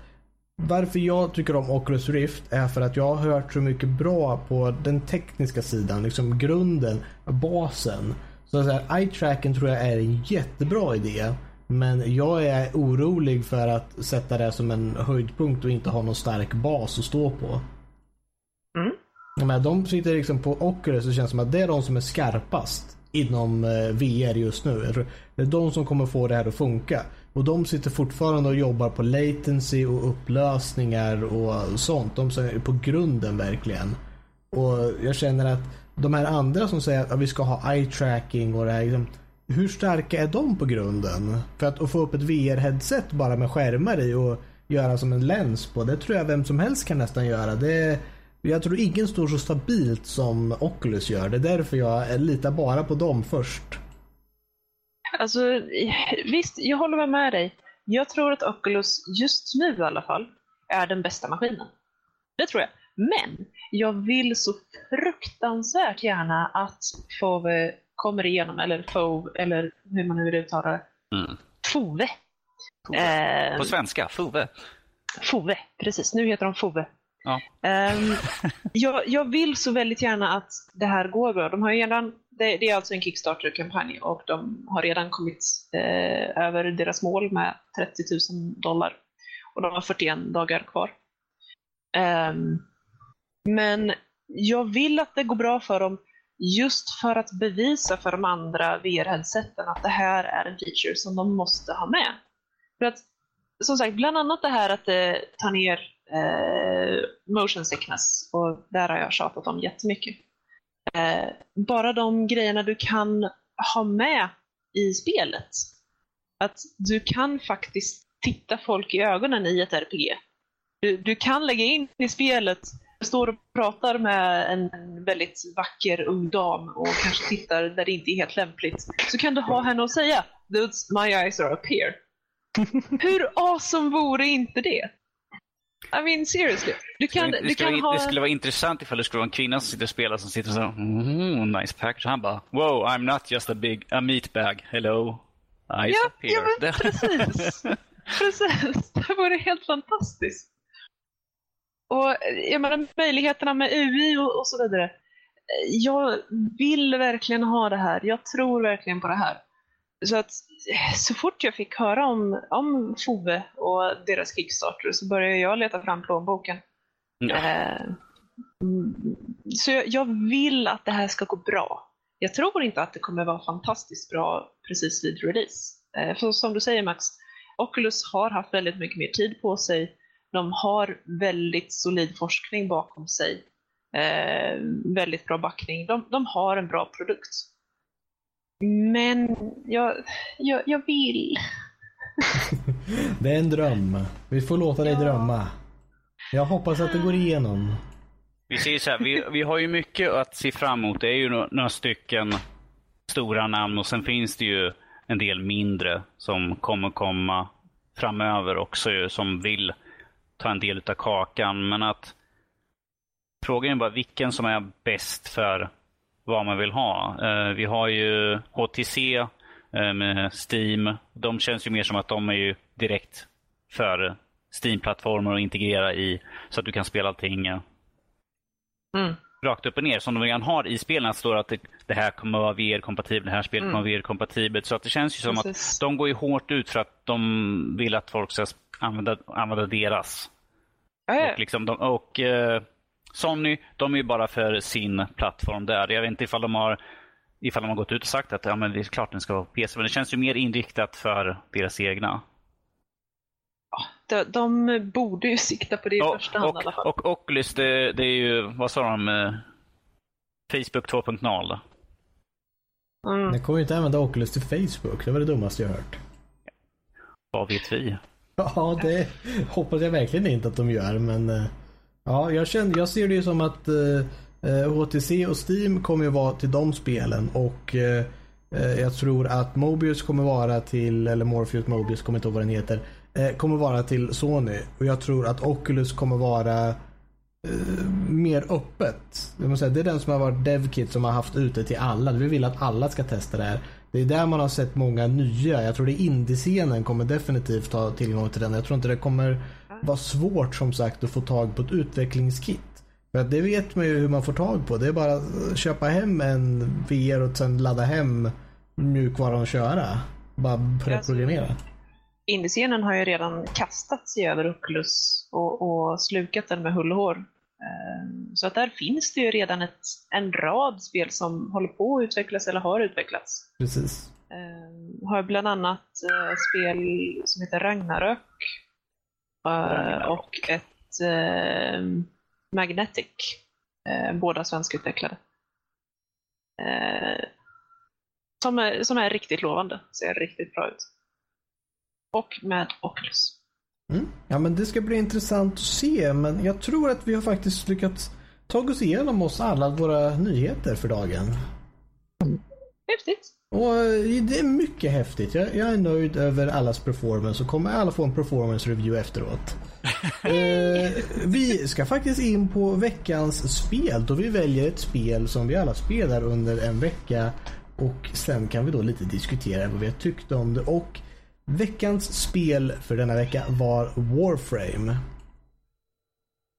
varför jag tycker om Oculus Rift är för att jag har hört så mycket bra på den tekniska sidan, liksom grunden, basen. Så så här, eye tracking tror jag är en jättebra idé. Men jag är orolig för att sätta det som en höjdpunkt och inte ha någon stark bas att stå på. Mm. Menar, de sitter liksom på Oculus och det känns som att det är de som är skarpast inom eh, VR just nu. Det är de som kommer få det här att funka. Och de sitter fortfarande och jobbar på latency och upplösningar och sånt. De är på grunden verkligen. Och jag känner att de här andra som säger att vi ska ha eye tracking och det här. Liksom, hur starka är de på grunden? För att, att få upp ett VR-headset bara med skärmar i och göra som en lens på. Det tror jag vem som helst kan nästan göra. Det, jag tror ingen står så stabilt som Oculus gör. Det är därför jag litar bara på dem först. Alltså, visst, jag håller med, med dig. Jag tror att Oculus, just nu i alla fall, är den bästa maskinen. Det tror jag. Men jag vill så fruktansvärt gärna att Fove kommer igenom, eller Fove, eller hur man nu vill uttala det. Mm. Fove. Eh, På svenska, Fove. Fove, precis. Nu heter de Fove. Ja. Ehm, *laughs* jag, jag vill så väldigt gärna att det här går bra. De har redan, det, det är alltså en Kickstarter-kampanj och de har redan kommit eh, över deras mål med 30 000 dollar. Och de har 41 dagar kvar. Ehm, men jag vill att det går bra för dem just för att bevisa för de andra VR-headseten att det här är en feature som de måste ha med. För att som sagt, bland annat det här att det tar ner eh, motion sickness och där har jag tjatat om jättemycket. Eh, bara de grejerna du kan ha med i spelet. Att du kan faktiskt titta folk i ögonen i ett RPG. Du, du kan lägga in i spelet, står och pratar med en, väldigt vacker ung dam och kanske tittar där det inte är helt lämpligt. Så kan du ha henne och säga Those, my eyes are up here. *laughs* Hur awesome vore inte det? I mean seriously. Du kan, det, du skulle kan vara, ha... det skulle vara intressant ifall det skulle vara en kvinna som sitter och spelar som sitter så mm, nice package. Han bara wow, I'm not just a big a meat bag. Hello. Eyes Ja, up here. ja men Det- precis. *laughs* precis. Det vore helt fantastiskt. Och jag menar möjligheterna med UI och, och så vidare. Jag vill verkligen ha det här. Jag tror verkligen på det här. Så att så fort jag fick höra om, om Fove och deras Kickstarter så började jag leta fram plånboken. Ja. Eh, så jag, jag vill att det här ska gå bra. jag tror inte att det kommer vara fantastiskt bra precis vid release. Eh, för som du säger Max, Oculus har haft väldigt mycket mer tid på sig. De har väldigt solid forskning bakom sig. Eh, väldigt bra backning. De, de, har en bra produkt. Men jag, jag, jag vill. *laughs* det är en dröm. Vi får låta dig ja. drömma. Jag hoppas att det går igenom. Vi säger så här, vi, vi har ju mycket att se fram emot. Det är ju några stycken stora namn och sen finns det ju en del mindre som kommer komma framöver också som vill ta en del av kakan. Men att frågan är bara vilken som är bäst för vad man vill ha. Eh, vi har ju HTC eh, med Steam. De känns ju mer som att de är ju direkt för Steam-plattformar och integrera i så att du kan spela allting mm rakt upp och ner. Som de redan har i spelen. Att det står att det, här kommer vara VR-kompatibelt, det här spelet mm. kommer vara VR-kompatibelt. Så att det känns ju som Precis. att de går ju hårt ut för att de vill att folk ska använda, använda deras. Äh. Och, liksom de, och eh, Sony, de är ju bara för sin plattform där. Jag vet inte ifall de har ifall de har gått ut och sagt att ja, men det är klart den ska vara PC. Men det känns ju mer inriktat för deras egna de, de borde ju sikta på det i och, första hand och, i alla fall. Och Oculus, det, det är ju, vad sa de? Eh, Facebook 2.0. Mm. Jag kommer inte använda Oculus till Facebook. Det var det dummaste jag hört. Vad vet vi? Ja, det hoppas jag verkligen inte att de gör, men eh, ja, jag, känner, jag ser det ju som att eh, HTC och Steam kommer ju vara till de spelen och eh, jag tror att Mobius kommer vara till, eller Morpheus Mobius, kommer inte ihåg vad den heter, Eh, kommer vara till Sony. Och jag tror att Oculus kommer vara eh, mer öppet. Det är den som har varit DevKit som har haft ute till alla. Vi vill att alla ska testa det här. Det är där man har sett många nya. Jag tror det indie-scenen kommer definitivt ha tillgång till den. Jag tror inte det kommer vara svårt som sagt att få tag på ett utvecklingskit. För det vet man ju hur man får tag på. Det är bara att köpa hem en VR och sen ladda hem mjukvaran och köra. Bara preprogrammera indiescenen har ju redan kastat sig över Oculus och, och slukat den med hull och hår. Ehm, så att där finns det ju redan ett, en rad spel som håller på att utvecklas eller har utvecklats. Precis. Um, har bland annat uh, spel som heter Ragnarök uh, och ett uh, Magnetic. Uh, båda svenskutvecklade. Som, är, som är riktigt lovande. Ser riktigt bra ut och med Oculus. Mm. Ja men det ska bli intressant att se men jag tror att vi har faktiskt lyckats ta oss igenom oss alla våra nyheter för dagen. Häftigt. Och eh, det är mycket häftigt. Jag, jag, är nöjd över allas performance och kommer alla få en performance review efteråt. *laughs* eh, vi ska faktiskt in på veckans spel då vi väljer ett spel som vi alla spelar under en vecka och sen kan vi då lite diskutera vad vi har tyckt om det och Veckans spel för denna vecka var Warframe.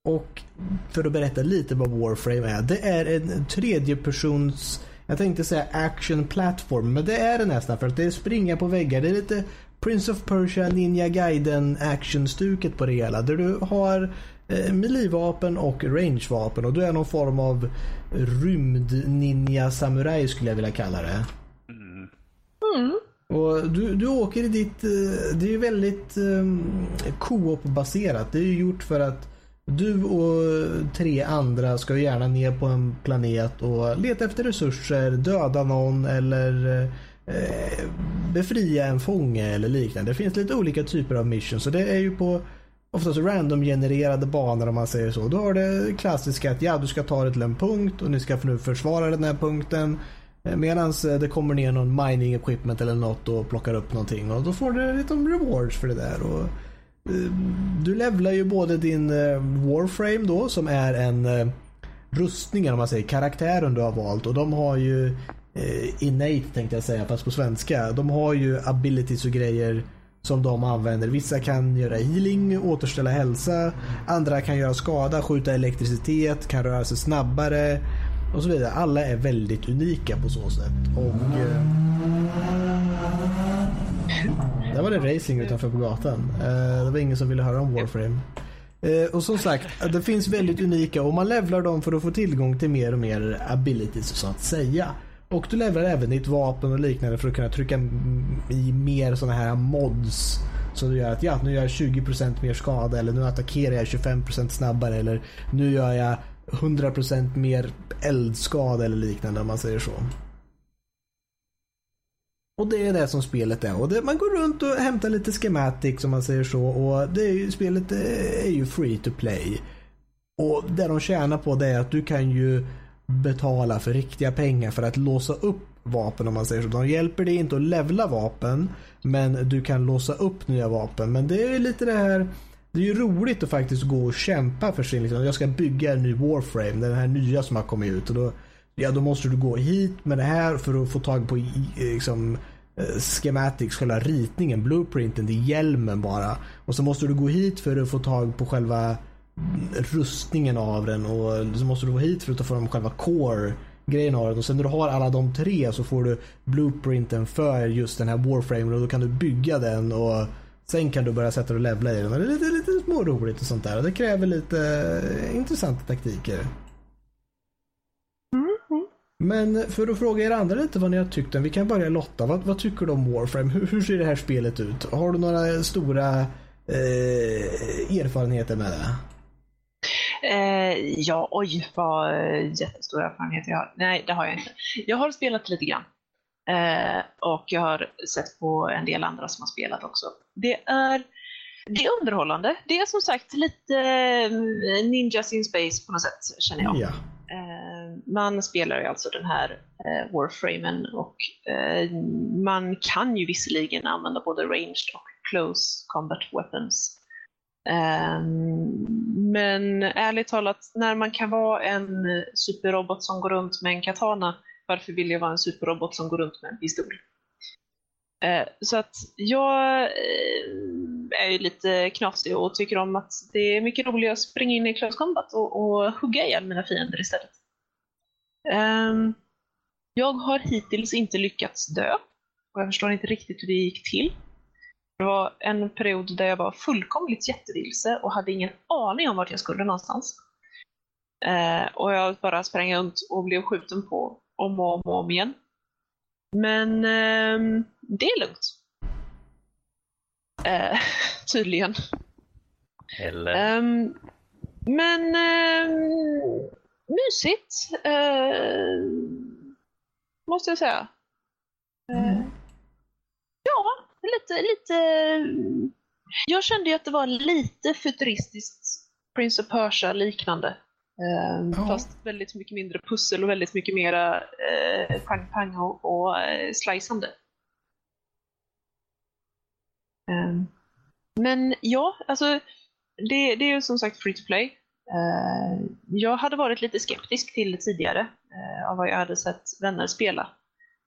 Och för att berätta lite vad Warframe är. Det är en tredjepersons, jag tänkte säga action platform, men det är det nästan för att det är springa på väggar. Det är lite Prince of Persia, Ninja Gaiden action-stuket på det hela. Där du har eh, melee-vapen och range-vapen och du är någon form av rymd-ninja-samurai skulle jag vilja kalla det. Mm. Och du, du åker i ditt... Eh, det är väldigt eh, co-op-baserat. Det är ju gjort för att du och tre andra ska gärna ner på en planet och leta efter resurser, döda någon eller eh, befria en fånge eller liknande. Det finns lite olika typer av missions. Så det är ju på oftast random-genererade banor om man säger så. Då har det klassiska att ja, du ska ta dig till en punkt och ni ska nu försvara den här punkten. Eh, Medan eh, det kommer ner någon mining equipment eller något och plockar upp någonting och då får du lite rewards för det där. Och, eh, du levlar ju både din Warframe då som är en rustning eller man säger karaktären du har valt och de har ju innate tänkte jag säga fast på svenska. De har ju abilities och grejer som de använder. Vissa kan göra healing, återställa hälsa. Andra kan göra skada, skjuta elektricitet, kan röra sig snabbare och så vidare. Alla är väldigt unika på så sätt. Och... Eh, där var det racing utanför på gatan. Eh, det var ingen som ville höra om Warframe. Eh, och som sagt, det finns väldigt unika och man levlar dem för att få tillgång till mer och mer abilities så att säga. Och du levlar även ditt vapen och liknande för att kunna trycka i mer sådana här mods. Så du gör att ja, nu gör jag 20% mer skada eller nu attackerar jag 25% snabbare eller nu gör jag 100% mer eldskada eller liknande om man säger så. Och det är det som spelet är. Och det, man går runt och hämtar lite schematics om man säger så. Och det är ju, spelet är ju free to play. Och det de tjänar på det är att du kan ju betala för riktiga pengar för att låsa upp vapen om man säger så. De hjälper dig inte att levla vapen. Men du kan låsa upp nya vapen. Men det är ju lite det här det är ju roligt att faktiskt gå och kämpa för sin, liksom, jag ska bygga en ny Warframe, den här nya som har kommit ut. Och då, ja, då måste du gå hit med det här för att få tag på liksom, eh, schematics, själva ritningen, blueprinten, det är hjälmen bara. Och så måste du gå hit för att få tag på själva rustningen av den och så måste du gå hit för att ta fram själva core grejen av den och sen när du har alla de tre så får du blueprinten för just den här warframen och då kan du bygga den och sen kan du börja sätta och levla i den. Det är lite, lite småroligt och sånt där och det kräver lite intressanta taktiker. Men för att fråga er andra lite vad ni har tyckt om, vi kan börja Lotta. Vad, vad tycker du om Warframe? Hur, hur, ser det här spelet ut? Har du några stora eh, erfarenheter med det? Eh, ja, oj vad jättestora erfarenheter jag har. Nej, det har jag inte. Jag har spelat lite grann. Eh, och jag har sett på en del andra som har spelat också. Det är, det är underhållande. Det är som sagt lite eh, Ninjas in Space på något sätt, känner jag. Ja. Eh, man spelar ju alltså den här eh, Warframen och man kan ju visserligen använda både ranged och close combat weapons. Men ärligt talat, när man kan vara en superrobot som går runt med en katana, varför vill jag vara en superrobot som går runt med en pistol? Eh, så att jag eh, är ju lite knasig och tycker om att det är mycket roligare att springa in i close combat och, och hugga ihjäl mina fiender istället. Ehm, jag har hittills inte lyckats dö och jag förstår inte riktigt hur det gick till. Det var en period där jag var fullkomligt jättevilse och hade ingen aning om vart jag skulle någonstans. Eh, och jag bara sprang runt och blev skjuten på om och om, och om igen. Men eh, det är lugnt. Eh, *laughs* tydligen. Eller? Um, men um, mysigt. Uh, måste jag säga. Uh, ja, lite, lite... Jag kände ju att det var lite futuristiskt Prince of Persia liknande. Uh, Ja. Fast väldigt mycket mindre pussel och väldigt mycket mera uh, pang-pang och, och uh, sliceande. Um, men ja, alltså det, det är ju som sagt free to play. Eh, jag hade varit lite skeptisk till det tidigare uh, av vad jag hade sett vänner spela.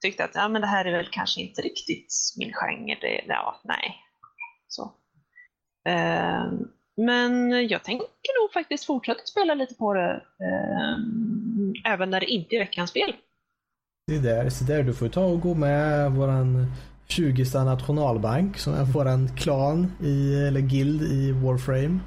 Tyckte att ja, men det här är väl kanske inte riktigt min genre. Det, ja, nej. Så. Eh, men jag tänker nog faktiskt fortsätta spela lite på det eh, även när det inte är veckans spel. Det är där, så där du får ta och gå med våran 20 nationalbank som är våran klan i, eller guild i Warframe.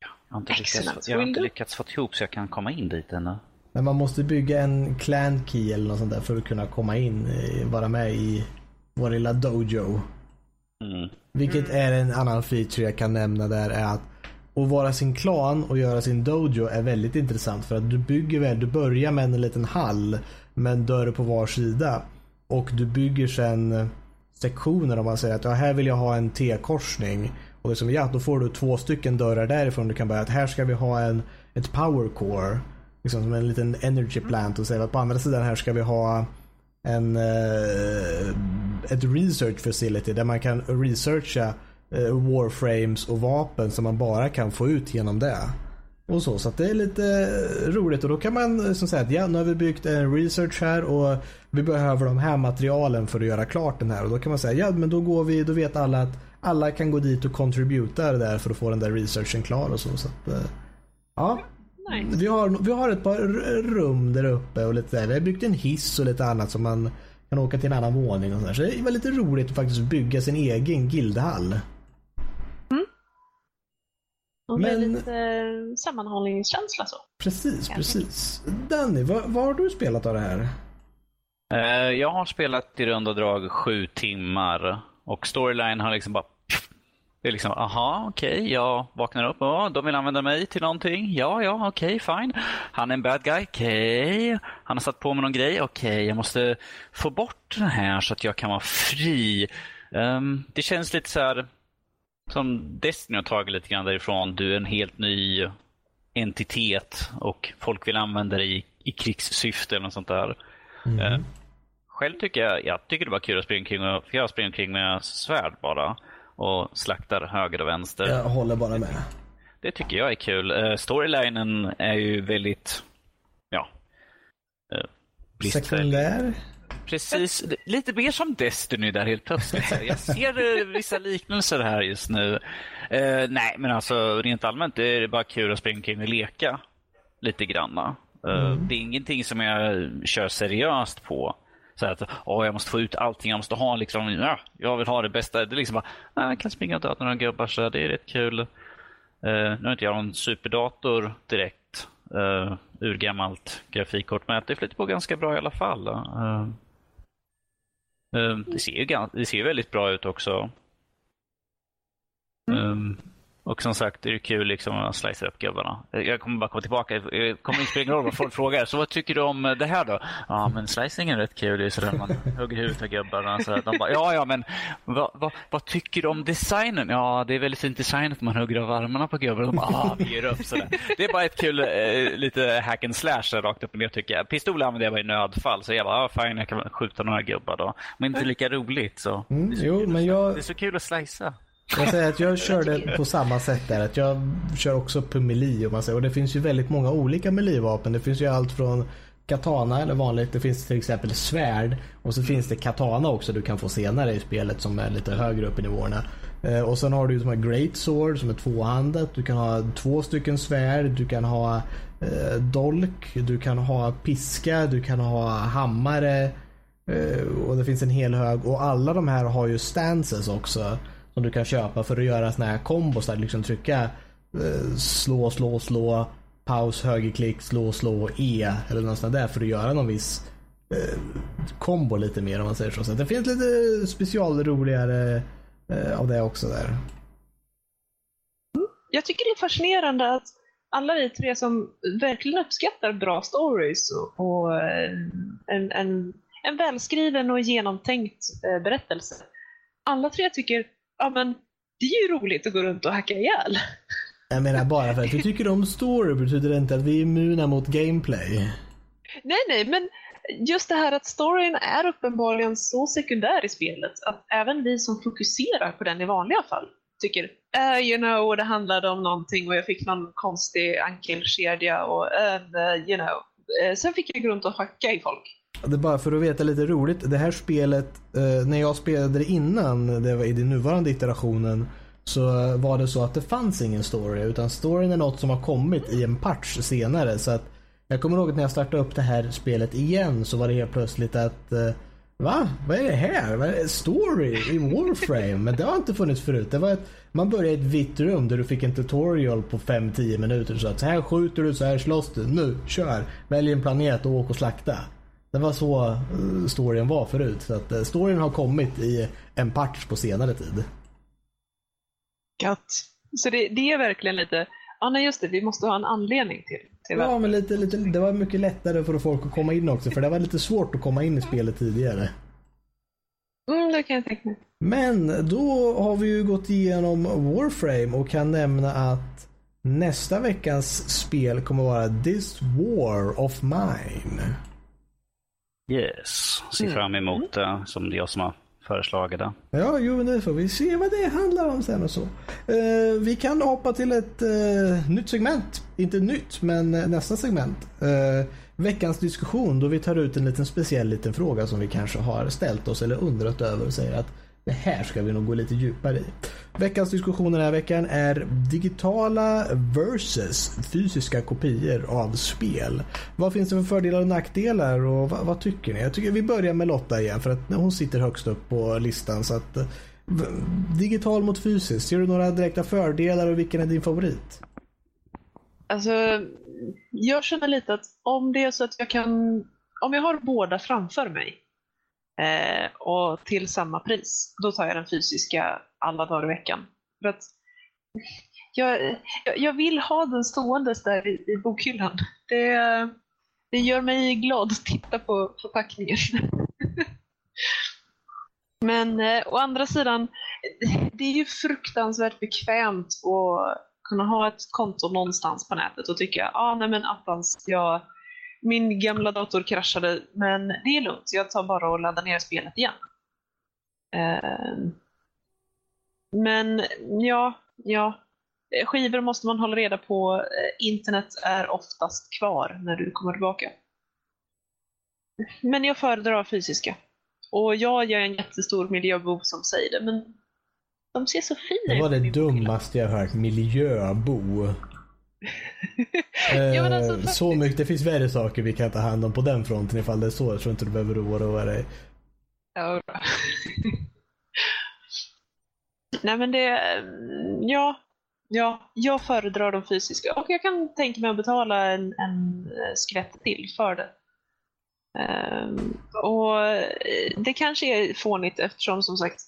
Jag har inte, lyckats, jag har inte lyckats få ihop så jag kan komma in dit ännu. Men man måste bygga en clan key eller något sånt där för att kunna komma in, eh, vara med i vår lilla dojo. Mm. Vilket är en annan feature jag kan nämna där är att att vara sin klan och göra sin dojo är väldigt intressant för att du bygger väl, du börjar med en liten hall med en dörr på var sida. Och du bygger sen sektioner om man säger att ja, här vill jag ha en T-korsning. Och det är som ja, då får du två stycken dörrar därifrån. Du kan börja att här ska vi ha en, ett power core. Liksom som en liten energy plant och säga att på andra sidan här ska vi ha en, eh, ett research facility där man kan researcha eh, warframes och vapen som man bara kan få ut genom det. Och så, så att det är lite roligt och då kan man eh, som säga att ja, nu har vi byggt en research här och vi behöver de här materialen för att göra klart den här och då kan man säga ja men då går vi, då vet alla att alla kan gå dit och contributa där för att få den där researchen klar och så. så att, eh, ja, Nice. vi har, vi har ett par rum där uppe och lite där. Vi har byggt en hiss och lite annat som man kan åka till en annan våning och sådär. Så det var lite roligt att faktiskt bygga sin egen guildhall. Och med Men- lite eh, sammanhållningskänsla så. Precis, Ja. precis. Danny, vad, vad har du spelat av det här? Eh, jag har spelat i runda drag sju timmar och storyline har liksom bara det är liksom, aha, okej, okay, jag vaknar upp, oh, de vill använda mig till någonting. Ja, ja, okej, okay, fine. Han är en bad guy, okej. Okay. Han har satt på mig någon grej, okej, jag måste få bort den här så att jag kan vara fri. Um, det känns lite så här som Destiny har tagit lite grann därifrån. Du är en helt ny entitet och folk vill använda dig i, i krigssyfte eller något sånt där. Mm. Uh, själv tycker jag, jag tycker det var kul att springa omkring, för jag springer omkring med svärd bara och slaktar höger och vänster. Jag håller bara med. Det tycker jag är kul. Uh, storylinen är ju väldigt, ja, uh, Sekundär? Precis, lite mer som Destiny där helt plötsligt. Jag ser eh, vissa liknelser här just nu. Uh, nej, men alltså rent allmänt är det bara kul att springa omkring och leka lite granna. Uh, mm. Det är ingenting som jag kör seriöst på. Så att oh, jag måste få ut allting, jag måste ha liksom, ja, jag vill ha det bästa. Det är liksom bara, jag kan springa och döda några gubbar så det är rätt kul. Uh, nu har inte jag någon superdator direkt, uh, urgammalt grafikkort, men det flyter på ganska bra i alla fall. Uh, det, ser ju, det ser väldigt bra ut också. Mm. Um, och som sagt, det är kul liksom att slicea upp gubbarna. Jag kommer bara komma tillbaka. Det kommer inte spela roll vad folk frågar. Så vad tycker du om det här då? Ja, men slicing är rätt kul. Det är sådär man hugger huvudet av gubbarna. Så de bara, ja, ja, men vad, vad, vad, tycker du om designen? Ja, det är väldigt fint designat man hugger av armarna på gubbarna. De bara, ah, vi ger upp sådär. Det är bara ett kul, eh, lite hack and slash rakt upp och ner tycker jag. Pistol använder jag bara i nödfall. Så jag bara, ah, fine, jag kan skjuta några gubbar då. Men inte lika roligt. Så. Mm, jo, men jag... Det är så kul att slicea. Jag säger att jag körde på samma sätt där. Att jag kör också på melee. man säger. Och det finns ju väldigt många olika melee-vapen. Det finns ju allt från katana eller vanligt. Det finns till exempel svärd. Och så finns det katana också du kan få senare i spelet som är lite högre upp i nivåerna. Eh, och sen har du ju de här Great Sword som är tvåhandat. Du kan ha två stycken svärd. Du kan ha eh, dolk. Du kan ha piska. Du kan ha hammare. Eh, och det finns en hel hög. Och alla de här har ju stances också som du kan köpa för att göra såna här kombos där liksom trycka eh, slå, slå, slå, paus, högerklick, slå, slå, E eller något sånt där för att göra någon viss eh, kombo lite mer om man säger så. Så det finns lite specialroligare eh, av det också där. Jag tycker det är fascinerande att alla vi tre som verkligen uppskattar bra stories och, och eh, en, en, en välskriven och genomtänkt eh, berättelse. Alla tre tycker ja men det är ju roligt att gå runt och hacka ihjäl. Jag menar bara för att vi tycker om story betyder det inte att vi är immuna mot gameplay. Nej, nej, men just det här att storyn är uppenbarligen så sekundär i spelet att även vi som fokuserar på den i vanliga fall tycker uh, you know, det handlade om någonting och jag fick någon konstig ankelkedja och uh, you know. Uh, sen fick jag gå runt och hacka i folk. Det är bara för att veta lite roligt. Det här spelet, eh, när jag spelade det innan, det var i den nuvarande iterationen, så var det så att det fanns ingen story. Utan storyn är något som har kommit i en patch senare. Så att jag kommer ihåg att när jag startade upp det här spelet igen så var det helt plötsligt att eh, Va? Vad är det här? Vad är det? Story i Warframe? Men det har inte funnits förut. Det var ett, man började i ett vitt rum där du fick en tutorial på 5-10 minuter. Så att så här skjuter du, så här slåss du. Nu, kör! Välj en planet och åk och slakta. Det var så eh, storyn var förut. Så att eh, storyn har kommit i en patch på senare tid. Gött. Så det, det är verkligen lite, ja nej just det, vi måste ha en anledning till, till Ja, men lite, lite, det var mycket lättare för folk att komma in också. För det var lite svårt att komma in i spelet tidigare. Mm, det kan jag tänka mig. Men då har vi ju gått igenom Warframe och kan nämna att nästa veckans spel kommer vara This War of Mine. Yes, ser mm. fram emot det som det är jag som har föreslagit det. Ja, jo, nu får vi se vad det handlar om sen och så. Uh, vi kan hoppa till ett uh, nytt segment. Inte nytt, men uh, nästa segment. veckans diskussion då vi tar ut en liten speciell liten fråga som vi kanske har ställt oss eller undrat över och säger att det här ska vi nog gå lite djupare i. Veckans diskussion den här veckan är digitala versus fysiska kopior av spel. Vad finns det för fördelar och nackdelar och vad, vad, tycker ni? Jag tycker vi börjar med Lotta igen för att hon sitter högst upp på listan. Så att, digital mot fysiskt, ser du några direkta fördelar och vilken är din favorit? Alltså, jag känner lite att om det är så att jag kan, om jag har båda framför mig eh, och till samma pris, då tar jag den fysiska alla dagar i veckan. För att jag, jag, vill ha den ståendes där i, i bokhyllan. Det, det gör mig glad att titta på förpackningen. *laughs* Men eh, å andra sidan, det är ju fruktansvärt bekvämt att kunna ha ett konto någonstans på nätet och tycka, ja ah, nej men attans, jag, min gamla dator kraschade, men det är lugnt, jag tar bara och laddar ner spelet igen. Eh, men ja, ja, skivor måste man hålla reda på. Eh, internet är oftast kvar när du kommer tillbaka. Men jag föredrar fysiska. Och jag är en jättestor miljöbov som säger det, men de ser så fina ut. Det var det dummaste jag hört. Miljöbo. Ja, Eh, alltså, så mycket, det finns värre saker vi kan ta hand om på den fronten ifall det är så. Jag tror inte du behöver oroa dig. Ja. Nej men det, ja, ja, jag föredrar de fysiska och jag kan tänka mig att betala en, en skvätt till för det. Ehm, och det kanske är fånigt eftersom som sagt,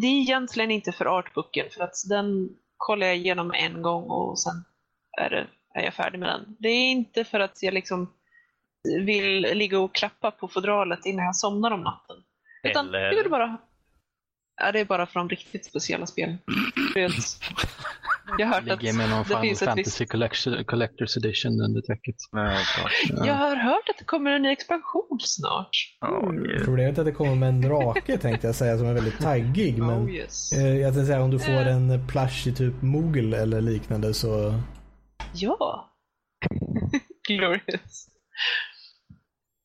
det är egentligen inte för artbooken för att den kollar jag igenom en gång och sen är, det, är jag färdig med den. Det är inte för att jag liksom vill ligga och klappa på fodralet innan jag somnar om natten. Utan Eller- jag vill bara... Ja, det är bara för de riktigt speciella spelen. Jag har hört att Ligger med någon det Final finns ett Fantasy visst... Collection, Collector's Edition under täcket. Ja, klart. Jag har hört att det kommer en ny expansion snart. Ja, det- Problemet är att det kommer med en drake tänkte jag säga som är väldigt taggig. *laughs* Men Oh yes. eh, jag tänkte säga om du får Eh. en plush i typ Moogle eller liknande så Ja. *laughs* Glorious.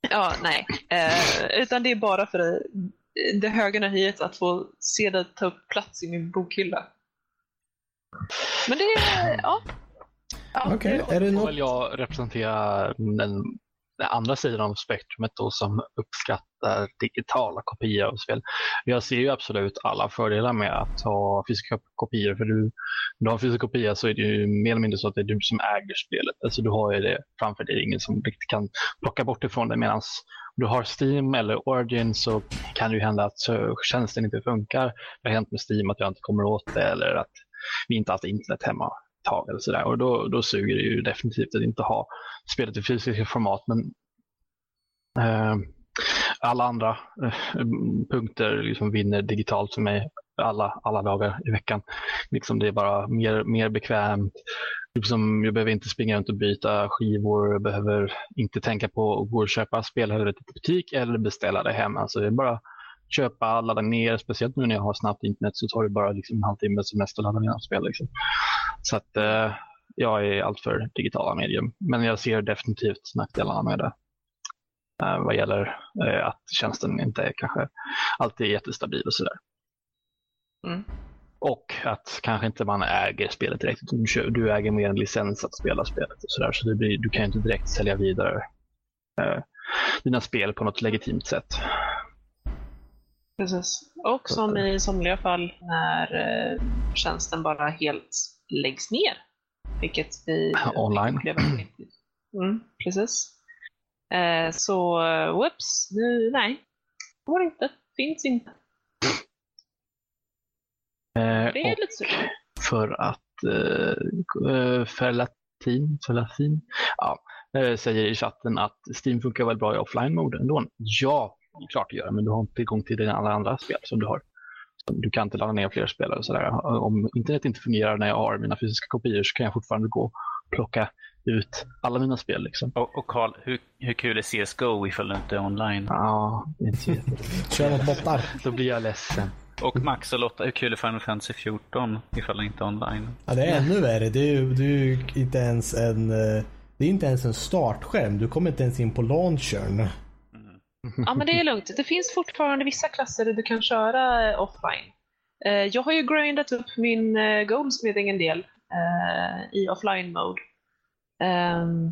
Ja, nej. Eh, utan det är bara för det, det höga nöjet att få se det ta upp plats i min bokhylla. Men det är, ja. ja Okej, är det Då något? vill jag representera den, den andra sidan av spektrumet då som uppskattar digitala kopior av spel. Jag ser ju absolut alla fördelar med att ha fysiska kopior. För du, du har fysiska fysisk kopia så är det ju mer eller mindre så att det är du som äger spelet. Alltså du har ju det framför dig, ingen som riktigt kan plocka bort det från dig. Medan du har Steam eller Origin så kan det ju hända att tjänsten inte funkar. Det har hänt med Steam att jag inte kommer åt det eller att vi inte haft internet hemma tag eller sådär. Och då, då suger det ju definitivt att inte ha spelet i fysiska format. Men eh, alla andra eh, punkter liksom vinner digitalt för mig alla, alla dagar i veckan. Liksom det är bara mer, mer bekvämt. Liksom, jag behöver inte springa runt och byta skivor, jag behöver inte tänka på att gå och köpa spel i butik eller beställa det hem. Alltså det är bara köpa, ladda ner, speciellt nu när jag har snabbt internet så tar det bara liksom en halvtimme som mest att ladda ner spel. Liksom. Så att eh, jag är allt för digitala medium. Men jag ser definitivt nackdelarna med det. Eh, vad gäller eh, att tjänsten inte är kanske alltid är jättestabil och sådär. Mm. Och att kanske inte man äger spelet direkt. Du, du äger mer en licens att spela spelet och sådär. Så det blir, du kan ju inte direkt sälja vidare eh, dina spel på något legitimt sätt. Precis. Och som i somliga fall när eh, tjänsten bara helt läggs ner. Vilket vi *laughs* Online. Mm, precis. Eh, så eh, whoops, nu, nej. Går inte. Finns inte. Eh, Det är lite surt. för att eh, eh, Ferlatin, Ferlatin ja, eh, säger i chatten att Steam funkar väl bra i offline-mode ändå. Ja, klart det gör men du har inte tillgång till dina alla andra spel som du har. Du kan inte ladda ner fler spelare och sådär. Om internet inte fungerar när jag har mina fysiska kopior så kan jag fortfarande gå och plocka ut alla mina spel. Liksom. Och, och Carl, hur, hur kul är CSGO ifall du inte är online? Ja, det är inte. *laughs* Kör mot bottar. Då blir jag ledsen. Och Max och Lotta, hur kul är Final Fantasy 14 ifall du inte är online? Ja, det är ännu värre. Det är det är inte ens en... eh, Det är inte ens en startskärm. Du kommer inte ens in på launchern. Ja, men det är lugnt. Det finns fortfarande vissa klasser där du kan köra eh, offline. Eh, jag har ju grindat upp min eh, goldsmithing en del i offline mode. Ehm,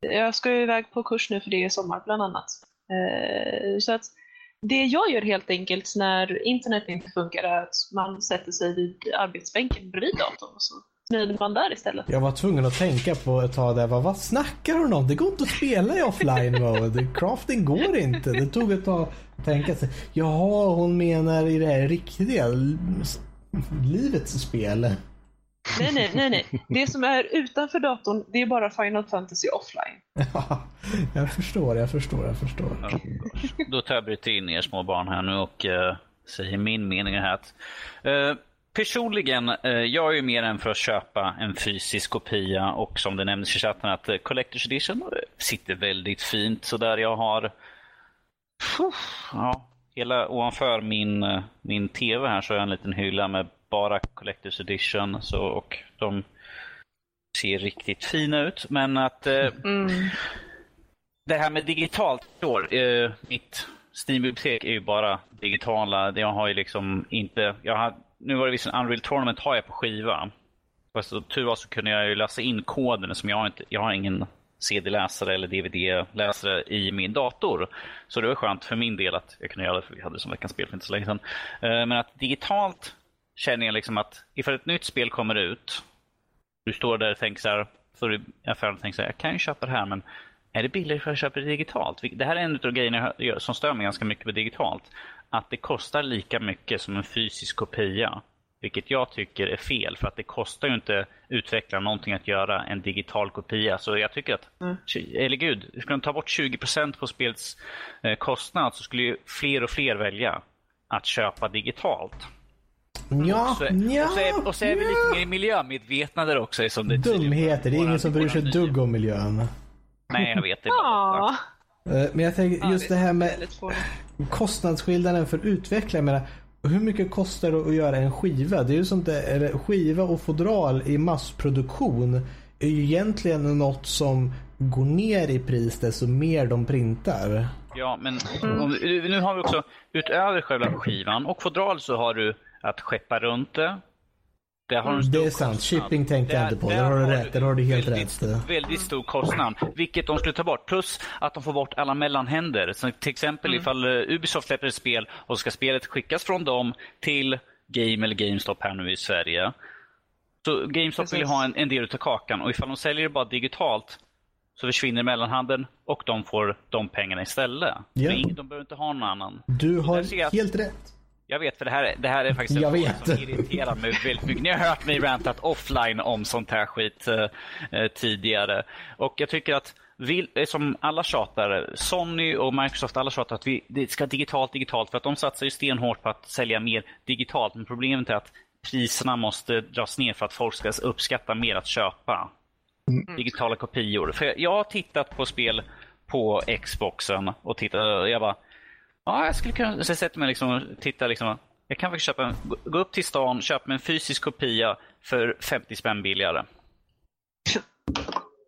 jag ska ju iväg på kurs nu för det är sommar bland annat. Så att det jag gör helt enkelt när internet inte funkar är att man sätter sig vid arbetsbänken bredvid datorn och så nöjd man där istället. Jag var tvungen att tänka på ett tag där. Vad, vad snackar hon om? Det går inte att spela i offline mode. Crafting går inte. Det tog ett tag att tänka sig. Jaha, hon menar i det här riktiga livets spel. Nej, nej, nej, nej. Det som är utanför datorn, det är bara Final Fantasy offline. Ja, jag förstår, jag förstår, jag förstår. Ja, Då tar jag bryter in er små barn här nu och uh, säger min mening här. Att, uh, personligen, uh, jag är ju mer än för att köpa en fysisk kopia och som det nämndes i chatten att uh, Collector's Edition sitter väldigt fint. Så där jag har Puff, ja, hela ovanför min, min TV här så har jag en liten hylla med bara Collector's Edition. Så, och de ser riktigt fina ut. Men att eh, Mm. det här med digitalt står. Eh, mitt Steam-bibliotek är ju bara digitala. Jag har ju liksom inte... Jag har, nu var det visst en Unreal Tournament har jag på skiva. Fast så, tur var så kunde jag ju läsa in koden som jag har inte... Jag har ingen CD-läsare eller DVD-läsare i min dator. Så det var skönt för min del att jag kunde göra det, för vi hade det som veckans spel för inte så länge sedan. Eh, men att digitalt känner jag liksom att ifall ett nytt spel kommer ut, du står där och tänker så här, för i affären tänker så här, jag kan ju köpa det här men är det billigare för att köpa det digitalt? Det här är en av grejerna som stör mig ganska mycket på digitalt. Att det kostar lika mycket som en fysisk kopia. Vilket jag tycker är fel för att det kostar ju inte utvecklaren någonting att göra en digital kopia. Så jag tycker att, Mm. eller gud, skulle de ta bort 20% på spelets eh, kostnad så skulle ju fler och fler välja att köpa digitalt. Ja, Och så, ja, och så är, och så är vi lite mer miljömedvetna där också. Som det Dumheter, det är ingen som bryr sig ett dugg om miljön. Nej, jag vet. Det Ja. Eh, Men jag tänker just det här med kostnadsskillnaden för utvecklare. Jag menar, hur mycket kostar det att göra en skiva? Det är ju sånt där, skiva och fodral i massproduktion är ju egentligen något som går ner i pris desto mer de printar. Ja, men om, nu har vi också utöver själva skivan och fodral så har du att skeppa runt det. Där har en stor Det är sant. kostnad. Shipping tänkte jag inte på. Där har du rätt. Där har du helt väldigt, rätt. Väldigt stor kostnad, vilket de skulle ta bort. Plus att de får bort alla mellanhänder. Så till exempel Mm. ifall eh, Ubisoft släpper ett spel och ska spelet skickas från dem till Game eller GameStop här nu i Sverige. Så GameStop vill ju Precis. ha en, en del av kakan och ifall de säljer det bara digitalt så försvinner mellanhanden och de får de pengarna istället. Ja. Det De behöver inte ha någon annan. Du har jag att- helt rätt. Jag vet, för det här, är- det här är faktiskt en Jag fråga vet. som irriterar mig väldigt mycket. Ni har hört mig rantat offline om sånt här skit eh, eh, tidigare. Och jag tycker att vi, eh, som alla tjatar, Sony och Microsoft, alla tjatar att vi, det ska digitalt, digitalt. För att de satsar ju stenhårt på att sälja mer digitalt. Men problemet är att priserna måste dras ner för att folk ska uppskatta mer att köpa digitala kopior. För jag har tittat på spel på Xboxen och tittat, jag bara, ja jag skulle kunna, jag sätter mig liksom och tittar liksom, jag kan faktiskt köpa en, gå- upp till stan, köpa en fysisk kopia för 50 spänn billigare. *laughs*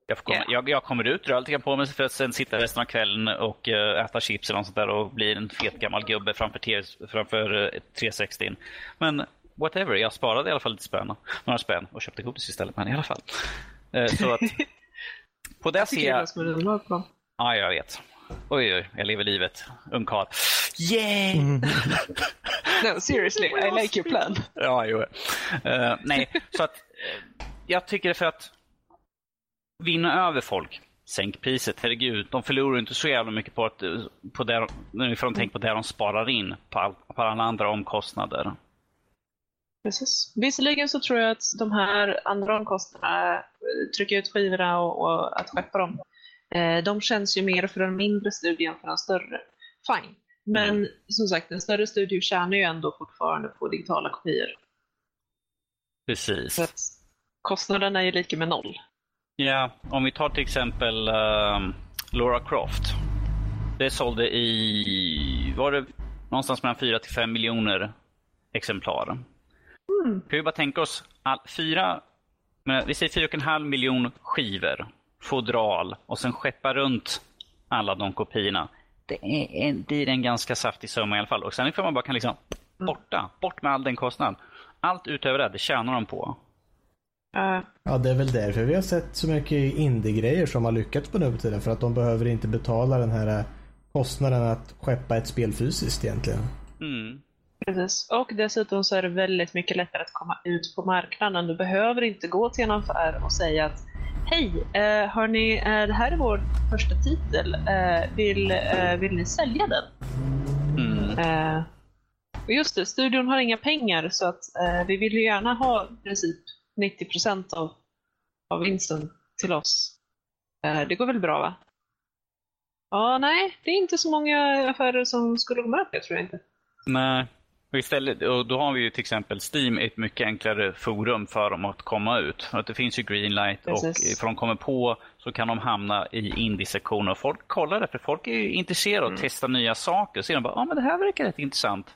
Jag, komma, Ja. jag, jag kommer ut, rör lite på mig för att sen sitta resten av kvällen och eh, äta chips eller något sånt där och bli en fet gammal gubbe framför, T- framför eh, 360. Men whatever, jag sparade i alla fall lite spänn, några spänn och köpte godis istället. Men i alla fall. Eh, så att *laughs* på det Jag ser jag... plan. Ja, jag vet. Oj, oj, jag lever livet. Ungkarl. Yay! *laughs* No, seriously, I like your plan. Ja, jo. Eh, nej, så att eh, jag tycker för att vinna över folk, sänk priset. Herregud, de förlorar inte så jävla mycket på att eh, på där, ifall de tänker på det de sparar in på, all, på alla andra omkostnader. Precis. Visserligen så tror jag att de här andra omkostnaderna, trycka ut skivorna och, och att skeppa dem, de känns ju mer för den mindre studien för den större. Fine. Men som sagt, en större studio tjänar ju ändå fortfarande på digitala kopior. Precis. Så att kostnaden är ju lika med noll. Ja, om vi tar till exempel ehm, Laura Croft. Det sålde i, var det någonstans mellan 4 till 5 miljoner exemplar. Mm. Kan vi bara tänka oss, all, fyra, men vi säger 4,5 miljon skivor, fodral och sen skeppa runt alla de kopiorna. Det är en, blir en ganska saftig summa i alla fall. Och sen ifall man bara kan liksom, borta, bort med all den kostnaden. Allt utöver det, det tjänar de på. Ja, det är väl därför vi har sett så mycket indie-grejer som har lyckats på nu för tiden. För att de behöver inte betala den här kostnaden att skeppa ett spel fysiskt egentligen. Mm. Precis. Och dessutom så är det väldigt mycket lättare att komma ut på marknaden. Du behöver inte gå till en affär och säga att Hej, eh, hörni, eh, det här är vår första titel. Eh, vill, eh, vill ni sälja den? Mm. Eh, och just det, studion har inga pengar så att eh, vi vill ju gärna ha i princip 90% av, av vinsten till oss. Eh, det går väl bra va? Ja, nej, det är inte så många affärer som skulle gå med på det tror jag inte. Nej. Och istället, och då har vi ju till exempel Steam ett mycket enklare forum för dem att komma ut. För att det finns ju Greenlight Precis. och ifall de kommer på så kan de hamna i indie-sektioner. Och folk kollar det, för folk är ju intresserade av att testa nya saker. Så ser de bara, ja ah, men det här verkar rätt intressant.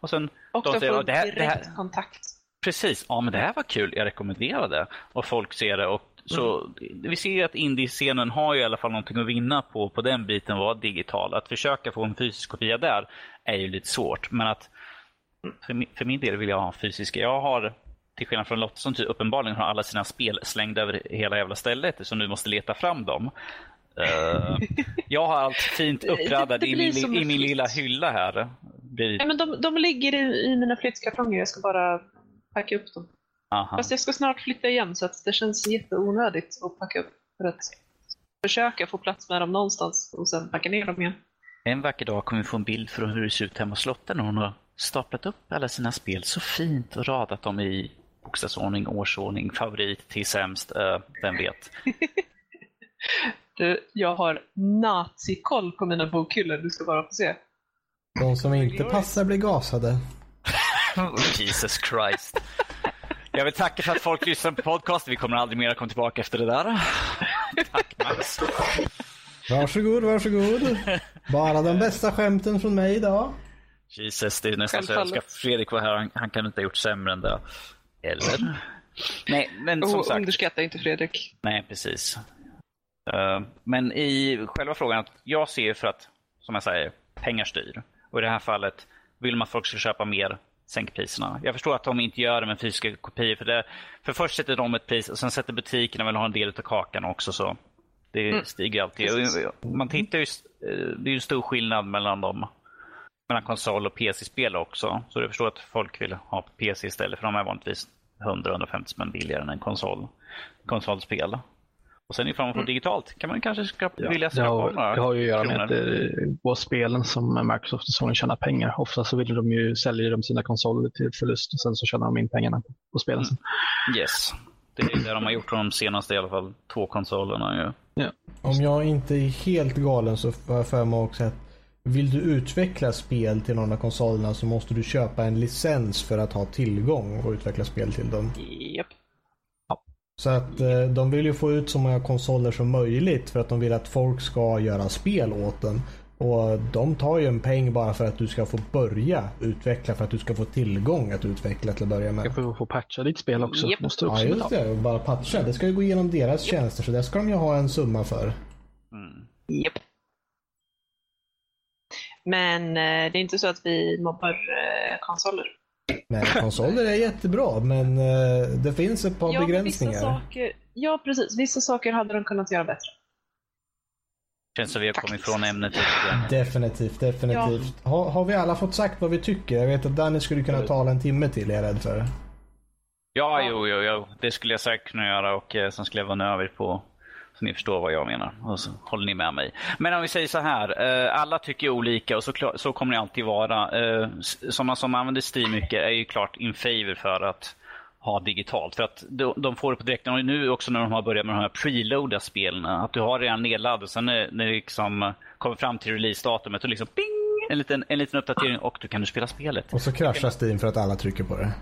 Och sen Och de säger, får "Ja, det här, det direkt här, kontakt. Precis, ja men det här var kul, jag rekommenderar det. Och folk ser det. Och så, Vi ser ju att indie-scenen har ju i alla fall någonting att vinna på, på den biten var digital. Att försöka få en fysisk kopia där är ju lite svårt. Men att för min, för min del vill jag ha fysiska. Jag har, till skillnad från Lotta som typ uppenbarligen har alla sina spel slängda över hela jävla stället så nu måste leta fram dem. Eh, jag har allt fint *laughs* uppraddat i, blir min, i min lilla hylla här. Bredvid. Nej, men de, de ligger i, i mina flyttkartonger, jag ska bara packa upp dem. Aha. Fast jag ska snart flytta igen så att det känns jätteonödigt att packa upp. För att försöka få plats med dem någonstans och sen packa ner dem igen. En vacker dag kommer vi få en bild från hur det ser ut hemma hos Lotta när hon har staplat upp alla sina spel så fint och radat dem i bokstavsordning, årsordning, favorit till sämst, eh, vem vet. *laughs* Du, jag har nazikoll på mina bokhyllor, du ska bara få se. De som inte passar blir gasade. *laughs* Jesus Christ. Jag vill tacka för att folk lyssnar på podcast. Vi kommer aldrig mer komma tillbaka efter det där. Tack Max. Varsågod, varsågod. Bara de bästa skämten från mig idag. Jesus, det är nästan så jag önskar Fredrik var här. Han, han kan inte ha gjort sämre än det. Eller? Nej, men som Och sagt. underskatta inte Fredrik. Nej, precis. Eh, Men i själva frågan, att jag ser för att, som jag säger, pengar styr. Och i det här fallet, vill man att folk ska köpa mer, sänk priserna. Jag förstår att de inte gör det med fysiska kopior. För, det, för först sätter de ett pris och sen sätter butikerna väl ha en del av kakan också. Så det stiger alltid. Och Man tittar ju, eh, det är ju stor skillnad mellan dem. Mellan konsol och PC-spel också. Så jag förstår att folk vill ha PC istället. För de är vanligtvis 100-150 spänn billigare än en konsol, konsolspel. Och sen man får digitalt kan man kanske ska vilja Det skrapa har, om några det har ju att göra med kronor. att det går spelen som Microsoft och Sony tjänar pengar. Ofta så vill de ju sälja de sina konsoler till förlust och sen så tjänar de in pengarna på, på spelen. sen. Yes. Det är det de har gjort de senaste i alla fall två konsolerna. Ju. Om jag inte är helt galen så får jag för mig också att vill du utveckla spel till någon av konsolerna så måste du köpa en licens för att ha tillgång och utveckla spel till dem. Japp. Så att eh, de vill ju få ut så många konsoler som möjligt för att de vill att folk ska göra spel åt den. Och de tar ju en peng bara för att du ska få börja utveckla för att du ska få tillgång att utveckla till att börja Jag med. får få patcha ditt spel också. Japp. Måste du Ja också just det, och bara patcha. Det ska ju gå igenom deras tjänster så det ska de ju ha en summa för. Mm. Japp. Men eh, det är inte så att vi mobbar eh, konsoler. Nej, konsoler är jättebra men eh, det finns ett par Ja, begränsningar. Vissa saker, ja, precis. Vissa saker hade de kunnat göra bättre. Känns som vi har kommit ifrån ämnet lite. Definitivt, definitivt. Har, har vi alla fått sagt vad vi tycker? Jag vet att Danny skulle kunna tala en timme till, är jag rädd för. Ja, jo, jo, jo, det skulle jag säkert kunna göra och eh, sen skulle jag vara över på ni förstår vad jag menar. Och så håller ni med mig. Men om vi säger så här. Eh, alla tycker olika och så, klar, så kommer det alltid vara. Eh, sådana som använder Steam mycket är ju klart in favor för att ha digitalt. För att de, får det på direkten. Och nu också när de har börjat med de här preloada spelen. Att du har redan nedladdat. Sen när, när det liksom kommer fram till releasedatumet och liksom ping! En liten, en liten uppdatering och då kan du spela spelet. Och så kraschar Steam för att alla trycker på det.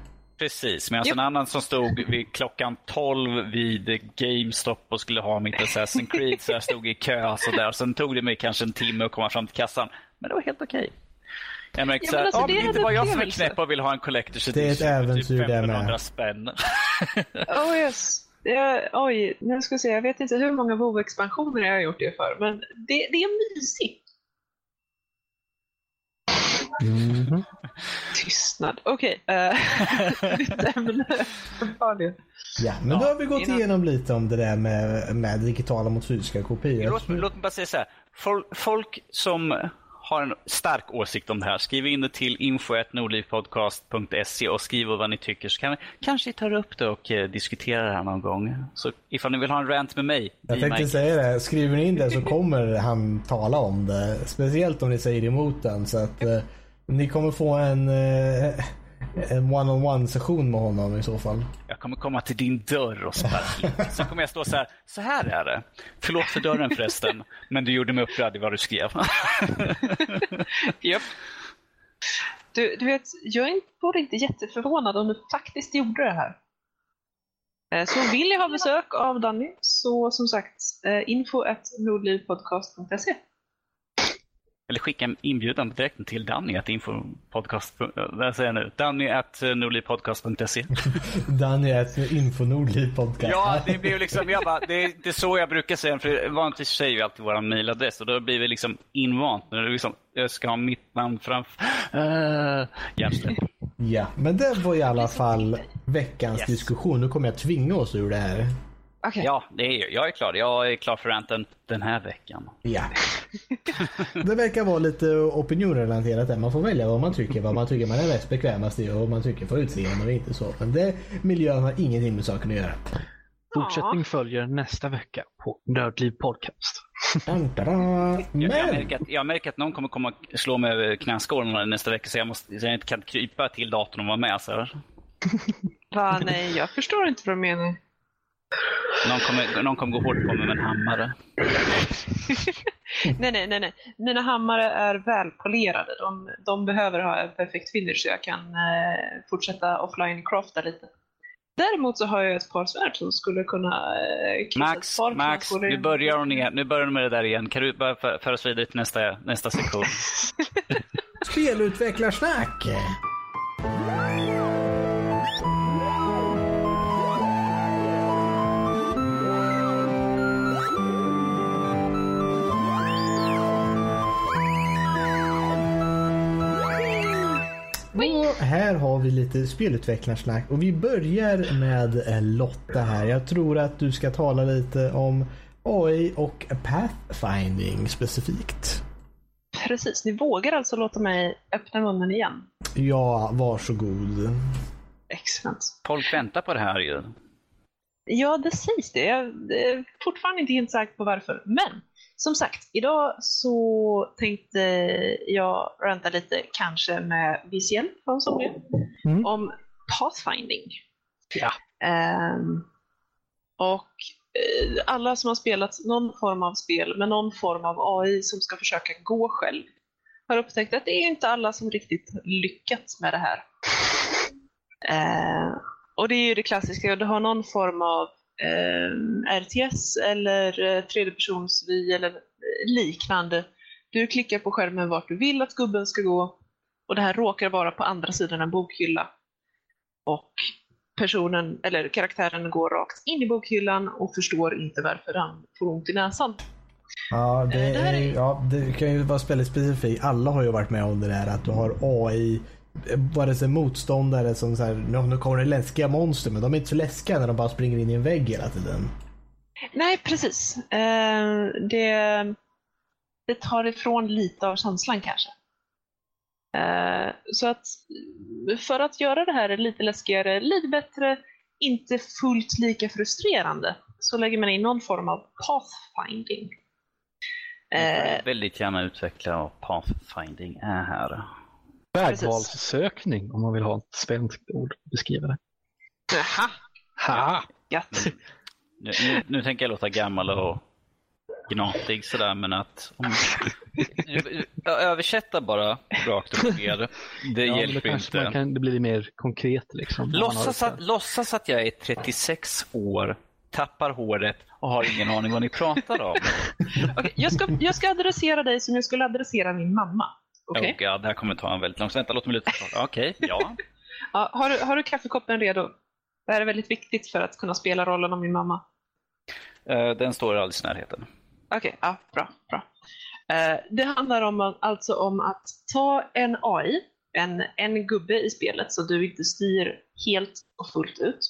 Precis, medan Japp. en annan som stod vid klockan 12 vid GameStop och skulle ha mitt Assassin's Creed, så jag stod i kö så där. Sen tog det mig kanske en timme att komma fram till kassan. Men det var helt okej. Jag märkte Ja, men alltså, det men är inte bara jag som är knäpp och vill ha en Collector's Det är ett Edition för äventyr det med. 1500 spänn. *laughs* Oh yes. Det, oj, nu ska vi se. Jag vet inte hur många WoW-expansioner jag har gjort det för, men det, det är mysigt. Mhm. Tystnad. Okej. eh, *laughs* Nytt ämne. Uppenbarligen. Ja, men då har vi gått innan- igenom lite om det där med, med digitala mot fysiska kopior. Låt, låt mig bara säga så här. Folk, folk som har en stark åsikt om det här, skriv in det till info.nordlivpodcast.se och skriv vad ni tycker så kan vi kanske ta upp det och eh, diskutera det här någon gång. Så ifall ni vill ha en rant med mig. Jag tänkte Mike. säga det, skriver ni in det så kommer han tala om det. Speciellt om ni säger emot den. Så att eh, ni kommer få en, eh, en one-on-one session med honom i så fall. Jag kommer komma till din dörr och sparka. Sen kommer jag stå så här, så här är det. Förlåt för dörren förresten, men du gjorde mig upprörd i vad du skrev. *laughs* Japp. Du, du vet, jag är vore inte jätteförvånad om du faktiskt gjorde det här. Eh, Så vill jag ha besök av Danny, så som sagt, eh, info at nordlivpodcast.se. Eller skicka en inbjudan direkt till Danny att infopodcast... Vad säger jag nu? Danny at nordlivpodcast.se *laughs* Danny är info Nordliv podcast. Ja, det blir ju liksom, jag bara, det, det är så jag brukar säga, för vanligtvis säger vi alltid vår mailadress och då blir vi liksom invant. När det liksom, jag ska ha mitt namn framför... Uh, Jämställd. Ja, men det var i alla fall veckans Yes. diskussion. Nu kommer jag tvinga oss ur det här. Okej. Ja, det är, jag är klar. Jag är klar för ranten den här veckan. Ja. *laughs* Det verkar vara lite opinionrelaterat där. Man får välja vad man tycker, vad man tycker man är mest bekvämast i och vad man tycker får utseende och inte så. Men det, miljön har ingenting med saken att göra. Fortsättning följer nästa vecka på Nördliv Podcast. *laughs* Tada. Jag, jag, Men, märker att, jag märker att någon kommer komma och slå mig över knäskålen nästa vecka så jag, måste, så jag inte kan krypa till datorn och vara med. Så här. Va, nej, jag förstår inte vad du menar. Någon, kommer, någon kommer gå hårt på mig med en hammare. *laughs* nej, nej, nej, nej. Mina hammare är välpolerade. De, de behöver ha en perfekt finish så jag kan eh, fortsätta offline crafta lite. Däremot så har jag ett par svärd som skulle kunna eh, Max, Max, nu börjar hon igen. Nu börjar du med det där igen. Kan du bara för- föra oss vidare till nästa, nästa sektion? *laughs* *laughs* spelutvecklarsnack. Och här har vi lite spelutvecklarsnack och vi börjar med eh, Lotta här. Jag tror att du ska tala lite om AI och pathfinding specifikt. Precis, ni vågar alltså låta mig öppna munnen igen. Ja, varsågod. Excellent. Folk väntar på det här ju. Ja, det sägs det. Jag är fortfarande inte helt säker på varför. Men som sagt, idag så tänkte jag ranta lite, kanske med viss hjälp från somliga, Mm. om pathfinding. Ja. Ehm, och eh, alla som har spelat någon form av spel med någon form av AI som ska försöka gå själv har upptäckt att det är inte alla som riktigt lyckats med det här. Eh, och det är ju det klassiska, du har någon form av eh, RTS eller eh, tredjepersonsvy eller eh, liknande. Du klickar på skärmen vart du vill att gubben ska gå och det här råkar vara på andra sidan en bokhylla. Och personen, eller karaktären går rakt in i bokhyllan och förstår inte varför han får ont i näsan. Ja, det, Eh, är, ja, det kan ju vara väldigt specifikt. Alla har ju varit med om det där att du har AI, vare sig motståndare som så här, nu, kommer det läskiga monster men de är inte så läskiga när de bara springer in i en vägg hela tiden. Nej, precis. Eh, det, det tar ifrån lite av känslan kanske. Eh, så att för att göra det här lite läskigare, lite bättre, inte fullt lika frustrerande, så lägger man in någon form av pathfinding. Jag Eh, vill väldigt gärna utveckla vad pathfinding är här. Vägvalssökning om man vill ha ett svenskt ord att beskriva det. Jaha, Ha! gött. Nu, nu, nu tänker jag låta gammal och gnatig sådär, men att... Om, *laughs* översätta bara rakt upp ner. Det Ja, hjälper kanske inte. kan, det blir mer konkret liksom. Låtsas det. att, låtsas att jag är 36 år, tappar håret och har ingen aning vad ni pratar om. *laughs* Okej, jag, ska, jag ska adressera dig som jag skulle adressera min mamma. Okej? Oh, God, det här kommer ta en väldigt lång Vänta, låt mig prata. Okej, *laughs* ja. Ja, har, du, har du kaffekoppen redo? Det här är väldigt viktigt för att kunna spela rollen av min mamma. Eh, Den står alldeles i närheten. Okej, ja, bra. bra. Eh, det handlar om, alltså om att ta en AI, en, en gubbe i spelet så du inte styr helt och fullt ut,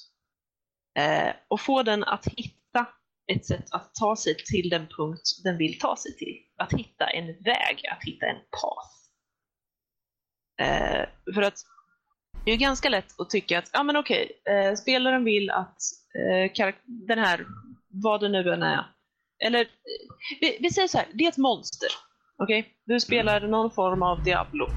eh, och få den att hitta ett sätt att ta sig till den punkt den vill ta sig till. Att hitta en väg, att hitta en path. Eh, för att det är ganska lätt att tycka att, ja men okej, eh, spelaren vill att eh, den här, vad det nu än är, eller vi, vi säger så här, det är ett monster. Okej? Okay? Du spelar någon form av Diablo.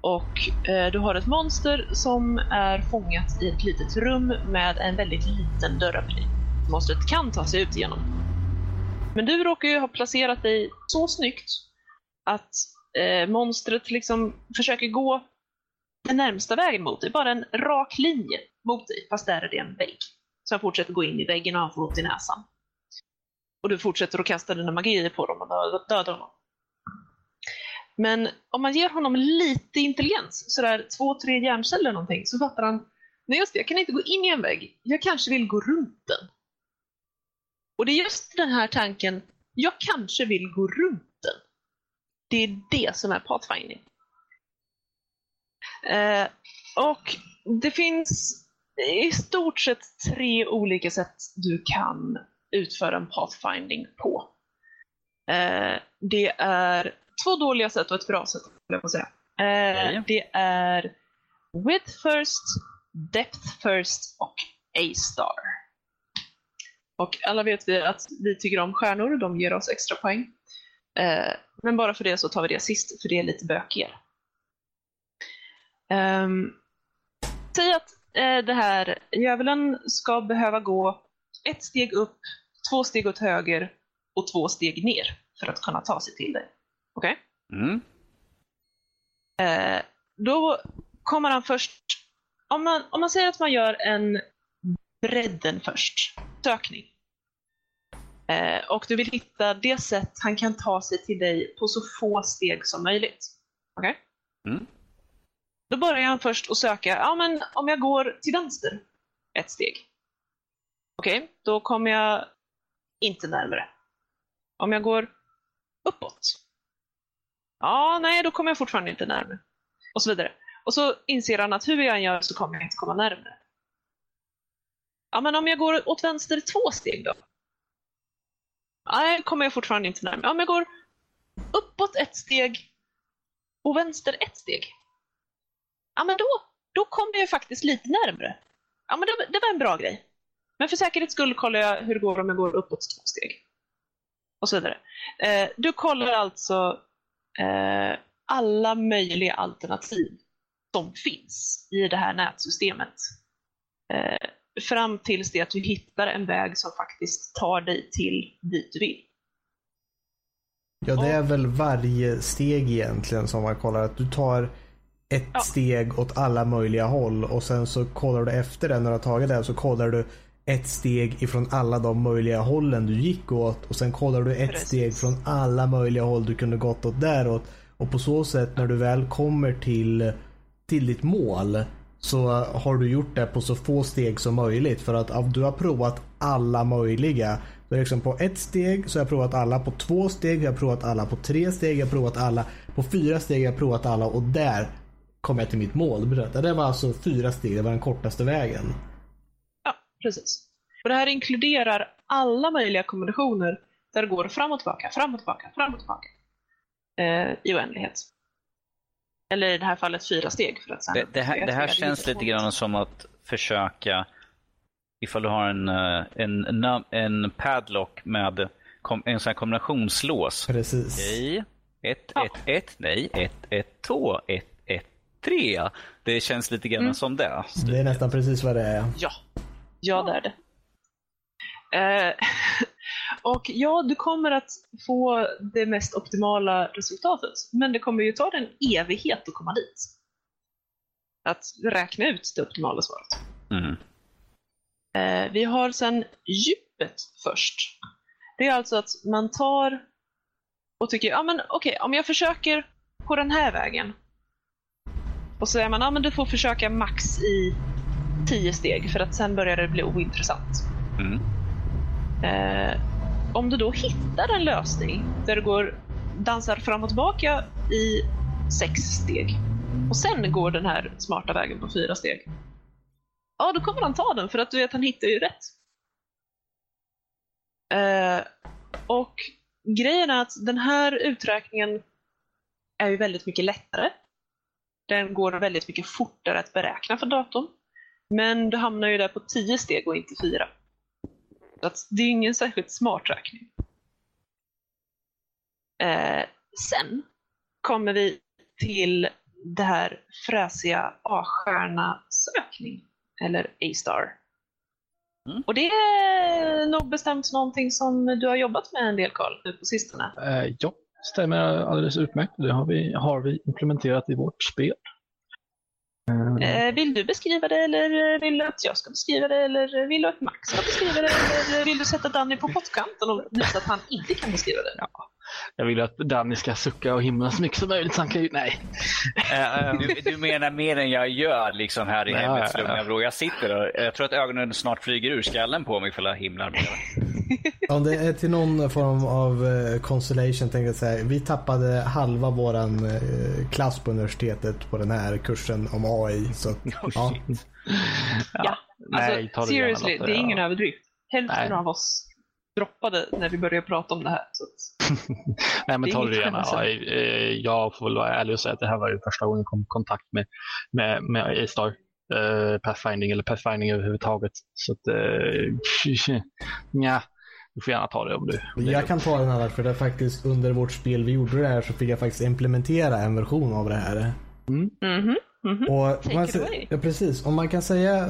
Och eh, du har ett monster som är fångat i ett litet rum med en väldigt liten dörröppning. Monstret kan ta sig ut igenom. Men du råkar ju ha placerat dig så snyggt att eh, monstret liksom försöker gå den närmsta vägen mot dig, bara en rak linje mot dig, fast där är det en vägg. Så han fortsätter gå in i väggen och han får ont i näsan. Och du fortsätter att kasta dina magier på dem och döda honom. Men om man ger honom lite intelligens, sådär två, tre hjärnceller eller någonting, så fattar han Nej just det, jag kan inte gå in i en vägg. Jag kanske vill gå runt den. Och det är just den här tanken, jag kanske vill gå runt den. Det är det som är pathfinding. Eh, och det finns i stort sett tre olika sätt du kan utföra en pathfinding på. Eh, det är två dåliga sätt och ett bra sätt, jag på säga. Eh, det är width first, depth first och A-star. Och alla vet vi att vi tycker om stjärnor, de ger oss extra poäng. Eh, men bara för det så tar vi det sist, för det är lite bökigare. Um, säg att eh, det här djävulen ska behöva gå ett steg upp, två steg åt höger och två steg ner för att kunna ta sig till dig. Okej? Okay? Mm. Eh, då kommer han först, om man, om man säger att man gör en bredden först, sökning. Eh, och du vill hitta det sätt han kan ta sig till dig på så få steg som möjligt. Okej? Okay? Mm. Då börjar han först att söka, ja men om jag går till vänster ett steg. Okej, okay, då kommer jag inte närmare. Om jag går uppåt. Ja, nej, då kommer jag fortfarande inte närmare. Och så vidare. Och så inser han att hur jag än gör så kommer jag inte komma närmare. Ja, men om jag går åt vänster två steg då? Nej, kommer jag fortfarande inte närmare. Om jag går uppåt ett steg och vänster ett steg ja men då, då kommer jag faktiskt lite närmre. Ja men det, det var en bra grej. Men för säkerhets skull kollar jag hur det går om jag går uppåt två steg. Och så vidare. Eh, du kollar alltså eh, alla möjliga alternativ som finns i det här nätsystemet. Eh, fram tills det att du hittar en väg som faktiskt tar dig till dit du vill. Ja, det är väl varje steg egentligen som man kollar att du tar ett ja. steg åt alla möjliga håll och sen så kollar du efter det när du har tagit det så kollar du ett steg ifrån alla de möjliga hållen du gick åt och sen kollar du ett Precis. steg från alla möjliga håll du kunde gått åt däråt. Och på så sätt när du väl kommer till, till ditt mål så har du gjort det på så få steg som möjligt för att du har provat alla möjliga. Så liksom på ett steg så har jag provat alla, på två steg jag har provat alla, på tre steg jag har provat alla, på fyra steg jag har provat alla och där kom jag till mitt mål. Det var alltså fyra steg, det var den kortaste vägen. Ja, precis. Och det här inkluderar alla möjliga kombinationer där det går fram och tillbaka, fram och tillbaka, fram och tillbaka. Eh, I oändlighet. Eller i det här fallet fyra steg. För att sen det, det här, det här känns lite grann som att försöka, ifall du har en, eh, en, en, en padlock med en sån här kombinationslås. Precis. Nej, 1, 1, 1, nej, 1, 1, 2, 1, tre. Det känns lite grann mm. som det. Det är nästan precis vad det är. Ja, ja det är det. Eh, *laughs* och ja, du kommer att få det mest optimala resultatet, men det kommer ju ta en evighet att komma dit. Att räkna ut det optimala svaret. Mm. Eh, vi har sen djupet först. Det är alltså att man tar och tycker, ja men okej, okay, om jag försöker på den här vägen och så säger man, ja men du får försöka max i tio steg för att sen börjar det bli ointressant. Mm. Eh, om du då hittar en lösning där du går, dansar fram och tillbaka i sex steg och sen går den här smarta vägen på fyra steg. Ja, då kommer han ta den för att du vet han hittar ju rätt. Eh, och grejen är att den här uträkningen är ju väldigt mycket lättare. Den går väldigt mycket fortare att beräkna för datorn. Men du hamnar ju där på tio steg och inte fyra. Att det är ingen särskilt smart räkning. Eh, sen kommer vi till det här fräsiga A-stjärna sökning, eller A-star. Mm. Och det är nog bestämt någonting som du har jobbat med en del Karl, nu på sistone. Eh, ja, stämmer alldeles utmärkt. Det har vi, har vi implementerat i vårt spel. Eh, Eh, vill du beskriva det eller vill du att jag ska beskriva det eller vill du att Max ska beskriva det eller vill du sätta Danny på pottkanten och visa att han inte kan beskriva det? jag vill att Danny ska sucka och himla så mycket som möjligt. Så han kan ju, nej. Eh, eh, du, du menar mer än jag gör liksom här i Ja, hemmets ja, ja. lugna vrå. Jag sitter och jag tror att ögonen snart flyger ur skallen på mig för jag himlar mer. Om det är till någon form av eh, constellation tänkte jag säga. Vi tappade halva våran eh, klass på universitetet på den här kursen om AI. Så, *laughs* att, ja. Ja, nej, ta alltså, det gärna, seriously, Lotta, det är ja. ingen överdrift. Hälften Nej. av oss droppade när vi började prata om det här. Så att, *laughs* Nej, men Det är ta det gärna. Ja, eh, jag får väl vara ärlig och säga att det här var ju första gången jag kom i kontakt med, med, med A-Star. Eh, Pathfinding eller Pathfinding överhuvudtaget. Så att, eh, *laughs* nja, du får gärna ta det om du. Om det Jag kan ta den annars för det är faktiskt under vårt spel vi gjorde det här så fick jag faktiskt implementera en version av det här. mhm, mhm. Och Take man, it sä- away. ja, precis. Om man kan säga,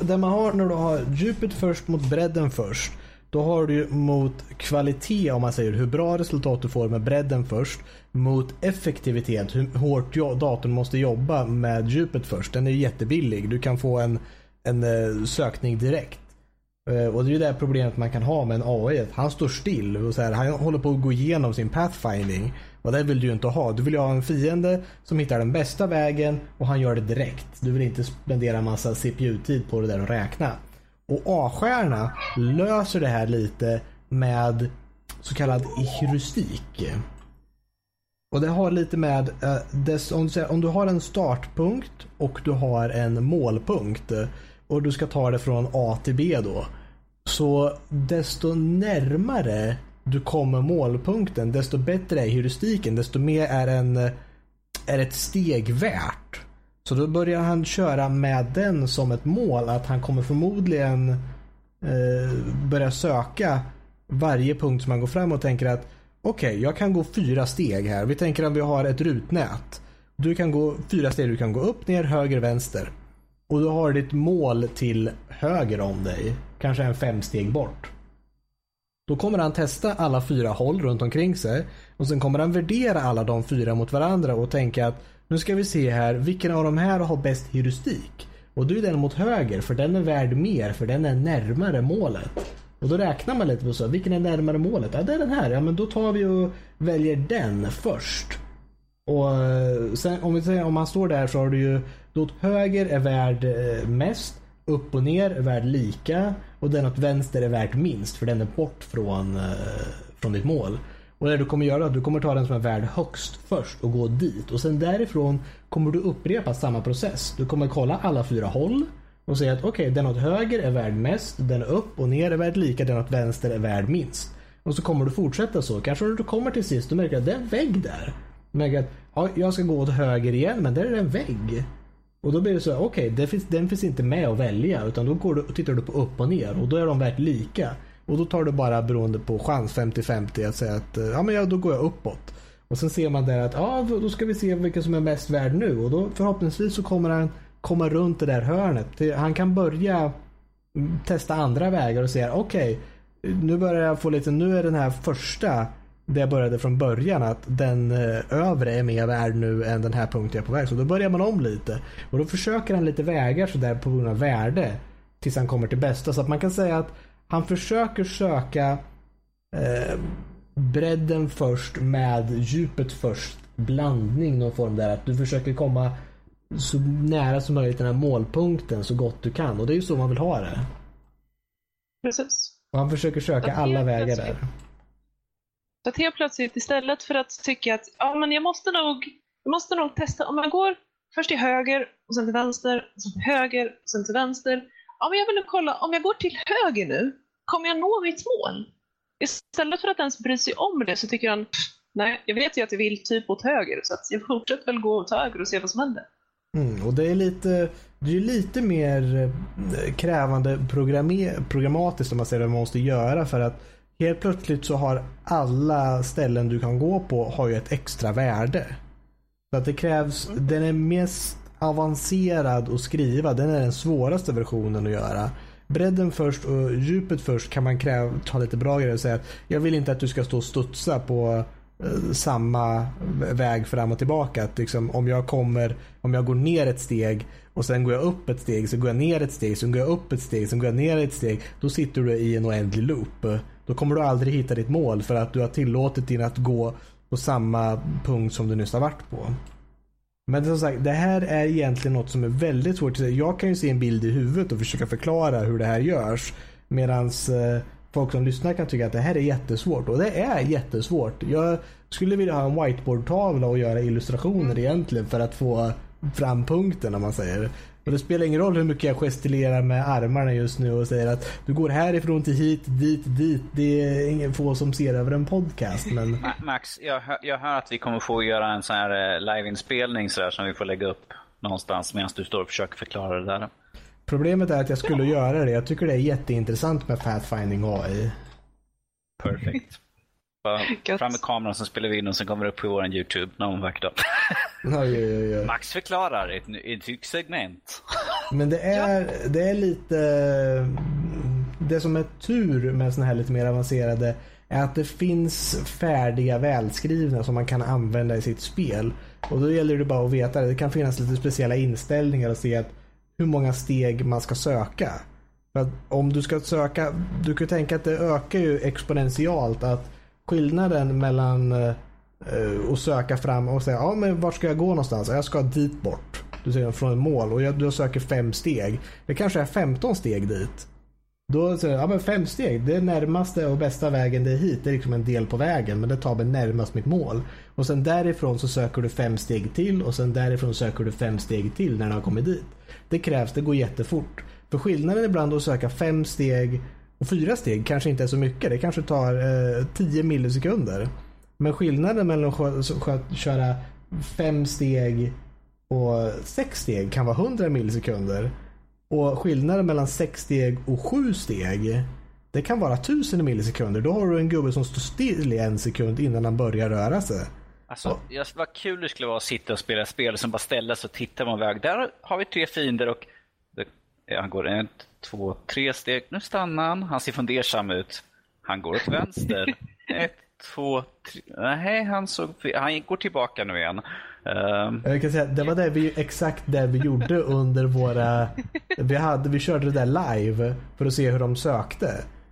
det man har när du har djupet först mot bredden först. Då har du ju mot kvalitet om man säger hur bra resultat du får med bredden först. Mot effektivitet, hur hårt datorn måste jobba med djupet först. Den är ju jättebillig. Du kan få en, en eh, sökning direkt. Eh, och det är ju det här problemet man kan ha med en AI. att Han står still och så här, han håller på att gå igenom sin pathfinding. Och det vill du ju inte ha. Du vill ju ha en fiende som hittar den bästa vägen och han gör det direkt. Du vill inte spendera massa CPU-tid på det där och räkna. Och A-stjärna löser det här lite med så kallad heuristik. Och det har lite med, eh, dess, om, du om du har en startpunkt och du har en målpunkt och du ska ta det från A till B då. Så desto närmare du kommer målpunkten, desto bättre är heuristiken, desto mer är, en, är ett steg värt. Så då börjar han köra med den som ett mål, att han kommer förmodligen eh, börja söka varje punkt som han går fram och tänker att okej, jag kan gå fyra steg här. Vi tänker att vi har ett rutnät. Du kan gå fyra steg, du kan gå upp, ner, höger, vänster. Och du har ditt mål till höger om dig. Kanske en fem steg bort. Då kommer han testa alla fyra håll runt omkring sig. Och sen kommer han värdera alla de fyra mot varandra och tänka att nu ska vi se här, vilken av de här har bäst heuristik? Och då är den mot höger, för den är värd mer, för den är närmare målet. Och då räknar man lite på så, vilken är närmare målet? Ja, det är den här. Ja, men då tar vi och väljer den först. Och eh, sen om vi säger om man står där så har du ju då åt höger är värd eh, mest, upp och ner är värd lika och den åt vänster är värd minst för den är bort från, eh, från ditt mål. Och det du kommer göra är att du kommer ta den som är värd högst först och gå dit och sen därifrån kommer du upprepa samma process. Du kommer kolla alla fyra håll och säga att okej, den åt höger är värd mest, den upp och ner är värd lika, den åt vänster är värd minst. Och så kommer du fortsätta så. Kanske när du kommer till sist och märker att det är en vägg där. Du märker att ja, jag ska gå åt höger igen, men där är det en vägg. Och då blir det så, okej, okay, finns, den finns inte med att välja, utan då går du, tittar du på upp och ner och då är de värt lika. Och då tar du bara beroende på chans 50-50 att säga att eh, ja, men ja, då går jag uppåt. Och sen ser man där att ja, då ska vi se vilken som är mest värd nu och då förhoppningsvis så kommer han komma runt det där hörnet. Han kan börja mm, testa andra vägar och säga okej, nu börjar jag få lite, nu är den här första där jag började från början att den eh, övre är mer värd nu än den här punkten jag är på väg. Så då börjar man om lite. Och då försöker han lite vägar sådär på grund av värde tills han kommer till bästa. Så att man kan säga att han försöker söka eh, bredden först med djupet först. Blandning någon form där. Att du försöker komma så nära som möjligt den här målpunkten så gott du kan. Och det är ju så man vill ha det. Precis. Och han försöker söka alla vägar plötsligt. Så att helt plötsligt istället för att tycka att ja, men jag måste nog, jag måste nog testa, om jag går först till höger och sen till vänster, och sen till höger och sen till vänster. Ja, men jag vill nog kolla, om jag går till höger nu, kommer jag nå mitt mål? istället för att ens bry sig om det så tycker han, nej, jag vet ju att jag vill typ åt höger så att jag fortsätter väl gå åt höger och se vad som händer. Mm, och det är lite, det är lite mer eh, krävande programmatiskt om man säger vad man måste göra för att helt plötsligt så har alla ställen du kan gå på har ju ett extra värde. Så att det krävs, den är mest avancerad att skriva, den är den svåraste versionen att göra. Bredden först och djupet först kan man kräva, ta lite bra grejer och säga att jag vill inte att du ska stå och studsa på Eh, samma väg fram och tillbaka. Att liksom, om jag kommer, om jag går ner ett steg och sen går jag upp ett steg, så går jag ner ett steg, sen går jag upp ett steg, sen går jag ner ett steg. Då sitter du i en oändlig loop. Då kommer du aldrig hitta ditt mål för att du har tillåtit din att gå på samma punkt som du nyss har varit på. Men som sagt, det här är egentligen något som är väldigt svårt att säga. Jag kan ju se en bild i huvudet och försöka förklara hur det här görs. Medans eh, folk som lyssnar kan tycka att det här är jättesvårt. Och det är jättesvårt. Jag skulle vilja ha en whiteboardtavla och göra illustrationer egentligen för att få fram punkten om man säger. Och det spelar ingen roll hur mycket jag gestilerar med armarna just nu och säger att du går härifrån till hit, dit, dit. Det är ingen få som ser över en podcast. Men... *laughs* Max, jag hör, jag hör att vi kommer få göra en sån här eh, liveinspelning så som vi får lägga upp någonstans medan du står och försöker förklara det där. Problemet är att jag skulle göra det. Jag tycker det är jätteintressant med Pathfinding AI. Perfekt. *laughs* Fram med kameran så spelar vi in och sen kommer det upp på vår YouTube någon vacker dag. Oj, oj, oj. Max förklarar ett, ett nytt segment. Men det är, det är lite... Det som är tur med såna här lite mer avancerade är att det finns färdiga välskrivna som man kan använda i sitt spel. Och då gäller det bara att veta det. Det kan finnas lite speciella inställningar och se att hur många steg man ska söka. För att om du ska söka, du kan tänka att det ökar ju exponentiellt att skillnaden mellan uh, att söka fram och säga ja men vart ska jag gå någonstans? Jag ska dit bort. Du säger från ett mål och jag, du söker fem steg. Det kanske är 15 steg dit. Då säger ja men fem steg, det är närmaste och bästa vägen det är hit. Det är liksom en del på vägen men det tar mig närmast mitt mål. Och sen därifrån så söker du fem steg till och sen därifrån söker du fem steg till när du har kommit dit. Det krävs, det går jättefort. För skillnaden ibland att söka fem steg och fyra steg kanske inte är så mycket. Det kanske tar eh, 10 millisekunder. Men skillnaden mellan att köra fem steg och sex steg kan vara 100 millisekunder. Och skillnaden mellan sex steg och sju steg det kan vara 1000 millisekunder. Då har du en gubbe som står still i en sekund innan han börjar röra sig. Alltså, ja. vad kul det skulle vara att sitta och spela spel som bara ställa sig och titta på en väg. Där har vi tre fiender och han går en, två, tre steg. Nu stannar han. Han ser fundersam ut. Han går åt vänster. *laughs* Ett, två, tre. Nej, han, såg, han går tillbaka nu igen. Ehm. Jag kan säga, det var det vi, exakt det vi gjorde under våra... Vi, hade, vi körde det där live för att se hur de sökte.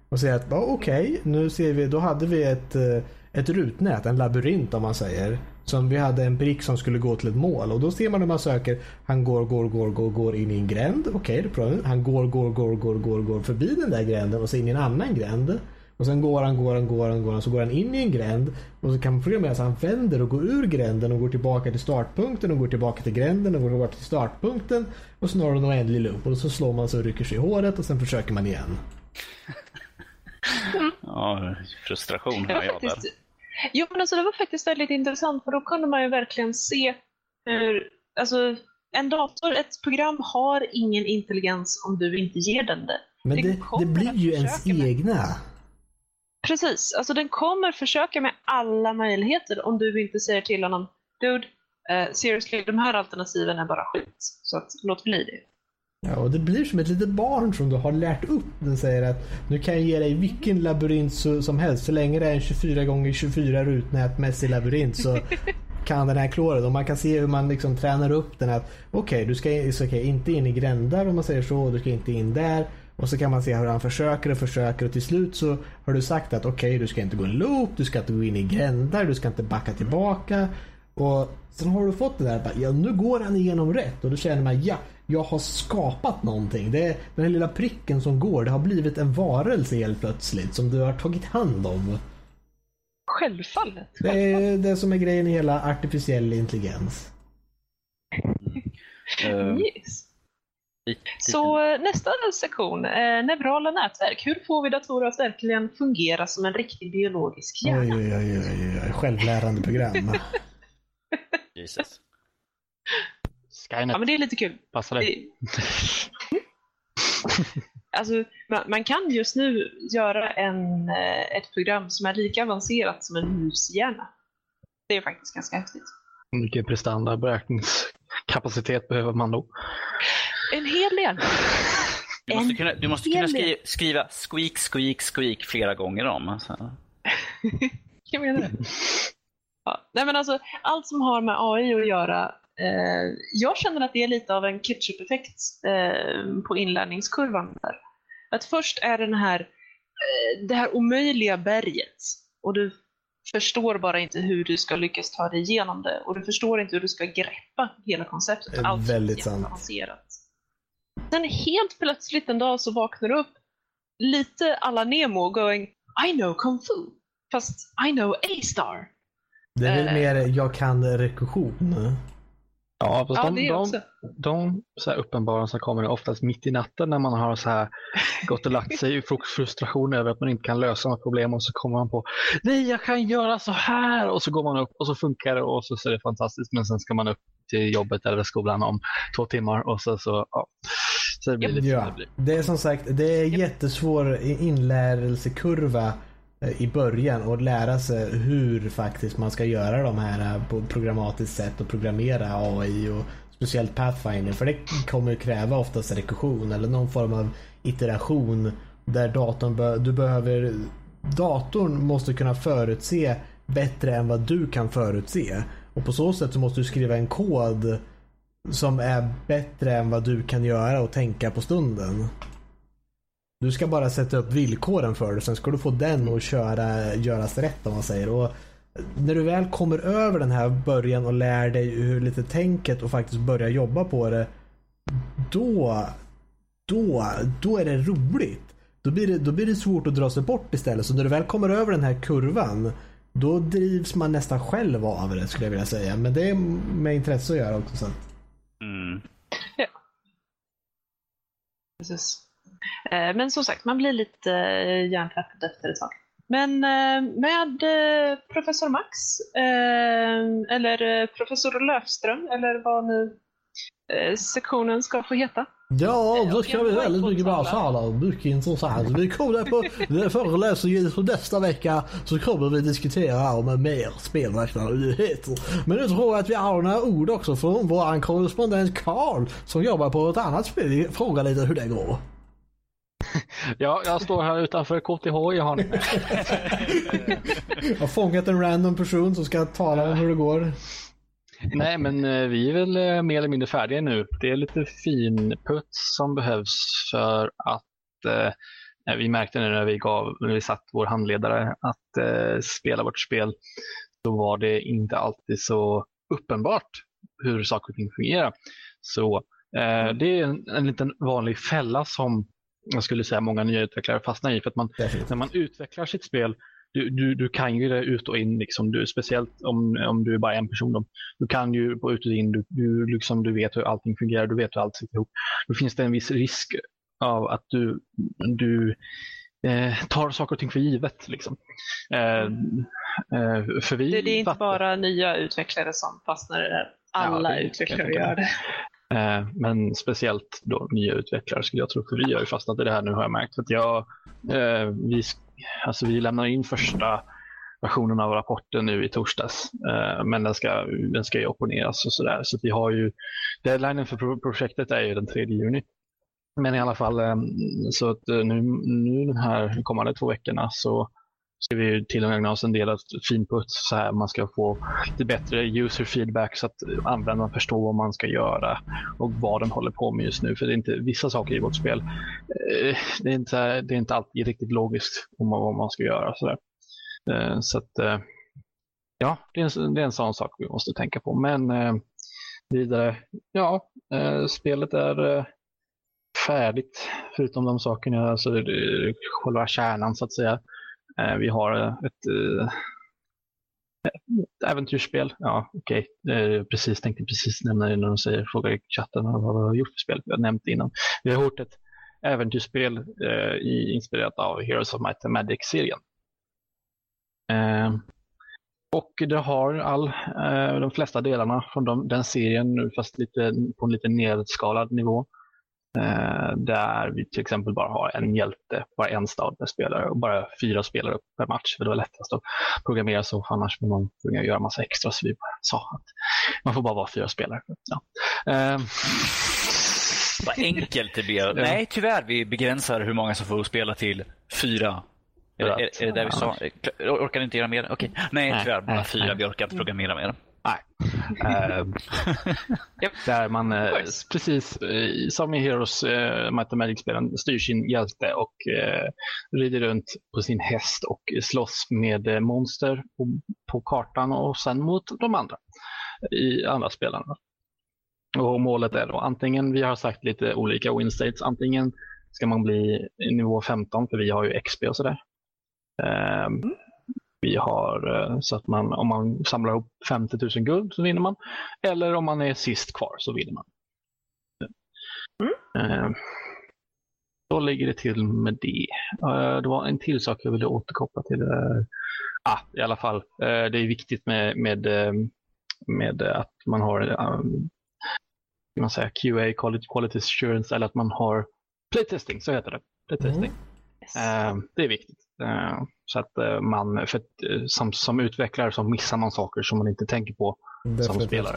Och säga att okej, okay, nu ser vi, då hade vi ett, eh, ett rutnät, en labyrint om man säger. Som vi hade en prick som skulle gå till ett mål. Och då ser man hur man söker. Han går, går, går, går, går in i en gränd. Okej, okay, Han går, går, går, går, går, går förbi den där gränden och så in i en annan gränd. Och sen går han, går han, går han, går han, så går han in i en gränd. Och så kan man programmera så han vänder och går ur gränden och går tillbaka till startpunkten och går tillbaka till gränden och går tillbaka till startpunkten. Och du en oändlig loop och så slår man så och rycker sig i håret och sen försöker man igen. *laughs* Ja, frustration har jag där. Jo, men alltså det var faktiskt väldigt intressant för då kunde man ju verkligen se hur, alltså en dator, ett program har ingen intelligens om du inte ger den det. Men det, det blir ju ens med. egna. Precis, alltså den kommer försöka med alla möjligheter om du inte säger till honom Dude, uh, seriously, de här alternativen är bara skit. Så att, låt bli det. Ja, och det blir som ett litet barn som du har lärt upp. Den säger att nu kan jag ge dig vilken labyrint som helst. Så länge det är en 24 gånger 24 rutnätmässig labyrint så *laughs* kan den här klåren. Och man kan se hur man liksom tränar upp den. att Okej, okay, du ska okay, inte in i grändar om man säger så. Du ska inte in där. Och så kan man se hur han försöker och försöker och till slut så har du sagt att okej, okay, du ska inte gå en loop, du ska inte gå in i grändar, du ska inte backa tillbaka. Och sen har du fått det där, ja nu går han igenom rätt och då känner man ja, jag har skapat någonting. Det är den här lilla pricken som går, det har blivit en varelse helt plötsligt som du har tagit hand om. Självfallet. Det är det som är grejen i hela artificiell intelligens. Yes. Så eh, nästa sektion, eh, neurala nätverk. Hur får vi datorer att verkligen fungera som en riktig biologisk hjärna? Oj, oj, oj, oj, oj. Självlärande program. *laughs* Jesus. Skynet Ja, men det är lite kul. passar dig. Det- *laughs* Alltså, man, man kan just nu göra en, eh, ett program som är lika avancerat som en mushjärna. Det är faktiskt ganska häftigt. Vilken prestanda beräkningskapacitet behöver man då? En hel del. Du måste En kunna, du måste kunna skriva, skriva squeak, squeak, squeak flera gånger om. Alltså. *laughs* Jag menar det. Ja, nej men alltså, allt som har med AI att göra, eh, jag känner att det är lite av en ketchup-effekt eh, på inlärningskurvan. Där. Att först är den här, eh, det här omöjliga berget och du förstår bara inte hur du ska lyckas ta dig igenom det och du förstår inte hur du ska greppa hela konceptet. Det är Allt väldigt är sant. jätteavancerat. Sen helt plötsligt en dag så vaknar du upp lite alla Nemo going I know kung fu. Fast I know A-star. Det är väl Eh. mer jag kan rekursion. Ja, fast Ja, de, de, också. de så här uppenbarelser kommer oftast mitt i natten när man har så här gått och lagt sig i fru- frustration över att man inte kan lösa något problem och så kommer man på nej jag kan göra så här och så går man upp och så funkar det och så ser det fantastiskt men sen ska man upp till jobbet eller skolan om två timmar och så, så ja. Så det blir lite som det Ja, blir. det är som sagt det är jättesvår inlärelsekurva Eh, i början och lära sig hur faktiskt man ska göra de här eh, på programmatiskt sätt och programmera AI och speciellt Pathfinder för det kommer kräva oftast rekursion eller någon form av iteration där datorn be du behöver datorn måste kunna förutse bättre än vad du kan förutse och på så sätt så måste du skriva en kod som är bättre än vad du kan göra och tänka på stunden. Du ska bara sätta upp villkoren för det, sen ska du få den att köra, göras rätt om man säger. Och när du väl kommer över den här början och lär dig hur lite tänket och faktiskt börja jobba på det. Då, då, då är det roligt. Då blir det, då blir det svårt att dra sig bort istället. Så när du väl kommer över den här kurvan då drivs man nästan själv av det skulle jag vilja säga. Men det är med intresse att göra också. Så. Mm. Precis. Eh, Men som sagt, man blir lite eh, hjärntvättad efter ett tag. Men eh, med professor Max, eller professor Löfström, eller vad nu sektionen ska få heta. Ja, då ska vi väldigt mycket bra tala. Mycket intressant. Vi kommer på föreläsningen för nästa vecka så kommer vi diskutera om mer spelmarknadsnyheter. Men nu tror jag att vi har några ord också från vår korrespondent Karl som jobbar på ett annat spel. Fråga lite hur det går. Ja, jag står här utanför KTH i Haninge. Jag har fångat en random person som ska tala om hur det går. Nej, men eh, vi är väl eh, mer eller mindre färdiga nu. Det är lite finputs som behövs för att eh, vi märkte nu när vi, gav, när vi satt vår handledare att eh, spela vårt spel, då var det inte alltid så uppenbart hur saker och ting fungerar. Så eh, det är en, en liten vanlig fälla som jag skulle säga många nya utvecklare fastnar i. För att man, Definitivt. när man utvecklar sitt spel, du, du, du kan ju det ut och in, liksom, du, speciellt om, om du är bara en person. Då. Du kan ju på ut och in, du, du, liksom, du vet hur allting fungerar, du vet hur allt sitter ihop. Då finns det en viss risk av att du, du eh, tar saker och ting för givet. Liksom. Eh, eh, för vi Det, det är inte fattar- bara nya utvecklare som fastnar i det här. Alla Ja, det- utvecklare gör det. Eh, men speciellt då nya utvecklare skulle jag tro, för vi har ju fastnat i det här nu har jag märkt. För att jag, eh, vi, alltså vi lämnar in första versionen av rapporten nu i torsdags. Eh, men den ska, den ska ju opponeras och sådär. Så att vi har ju, deadlinen för pro- projektet är ju den 3 juni. Men i alla fall, eh, så att eh, nu, nu de här kommande två veckorna så ska vi till och med ägna oss en del åt finputs så här man ska få lite bättre user feedback så att användaren förstår vad man ska göra och vad den håller på med just nu. För det är inte vissa saker i vårt spel. Eh, det är inte, det är inte alltid riktigt logiskt om vad man ska göra. Så, där. Eh, så att, eh, ja, det är, en, det är en sån sak vi måste tänka på. Men vidare, ja, spelet är färdigt förutom de sakerna, alltså själva kärnan så att säga. Eh, vi har eh, eh, ett, äventyrsspel. Ja, okej. Okay. Precis, tänkte precis nämna det när de säger, frågar i chatten vad vi har gjort för spel. Vi har nämnt det innan. Vi har gjort ett äventyrsspel eh, inspirerat av Heroes of Might and Magic-serien. Eh, och det har all, eh, de flesta delarna från de, den serien fast lite, på en lite nedskalad nivå. Eh, där vi till exempel bara har en hjälte, bara en stad per spelare och bara fyra spelare per match. För det var lättast att programmera så, för annars får man tvungen göra massa extra. Så vi sa att man får bara vara fyra spelare. Ja. Eh, Vad enkelt det blir. Nej, tyvärr, vi begränsar hur många som får spela till fyra. Är, är, är det där vi sa? Orkar inte göra mer? Okej. Nej, tyvärr, bara fyra. Vi orkar inte programmera mer. Nej. *laughs* uh, där man, uh, precis uh, som i Heroes uh, Might Magic-spelen, styr sin hjälte och rider runt på sin häst och slåss med monster på, på, kartan och sen mot de andra i andra spelarna. Och målet är då antingen, vi har sagt lite olika win states, antingen ska man bli nivå 15 för vi har ju XP och sådär. Um, mm. Vi har eh, så att man, om man samlar ihop 50 000 guld så vinner man. Eller om man är sist kvar så vinner man. Mm. Uh, då ligger det till med det. Uh, det var en till sak jag ville återkoppla till. Ah, I alla fall, det är viktigt med, med, med att man har man säga, QA, quality, quality assurance, eller att man har playtesting, så heter det. Playtesting. Mm. Yes. det är viktigt. Eh, så att eh, man, för eh, som, som utvecklare så missar man saker som man inte tänker på Definitivt. som spelare.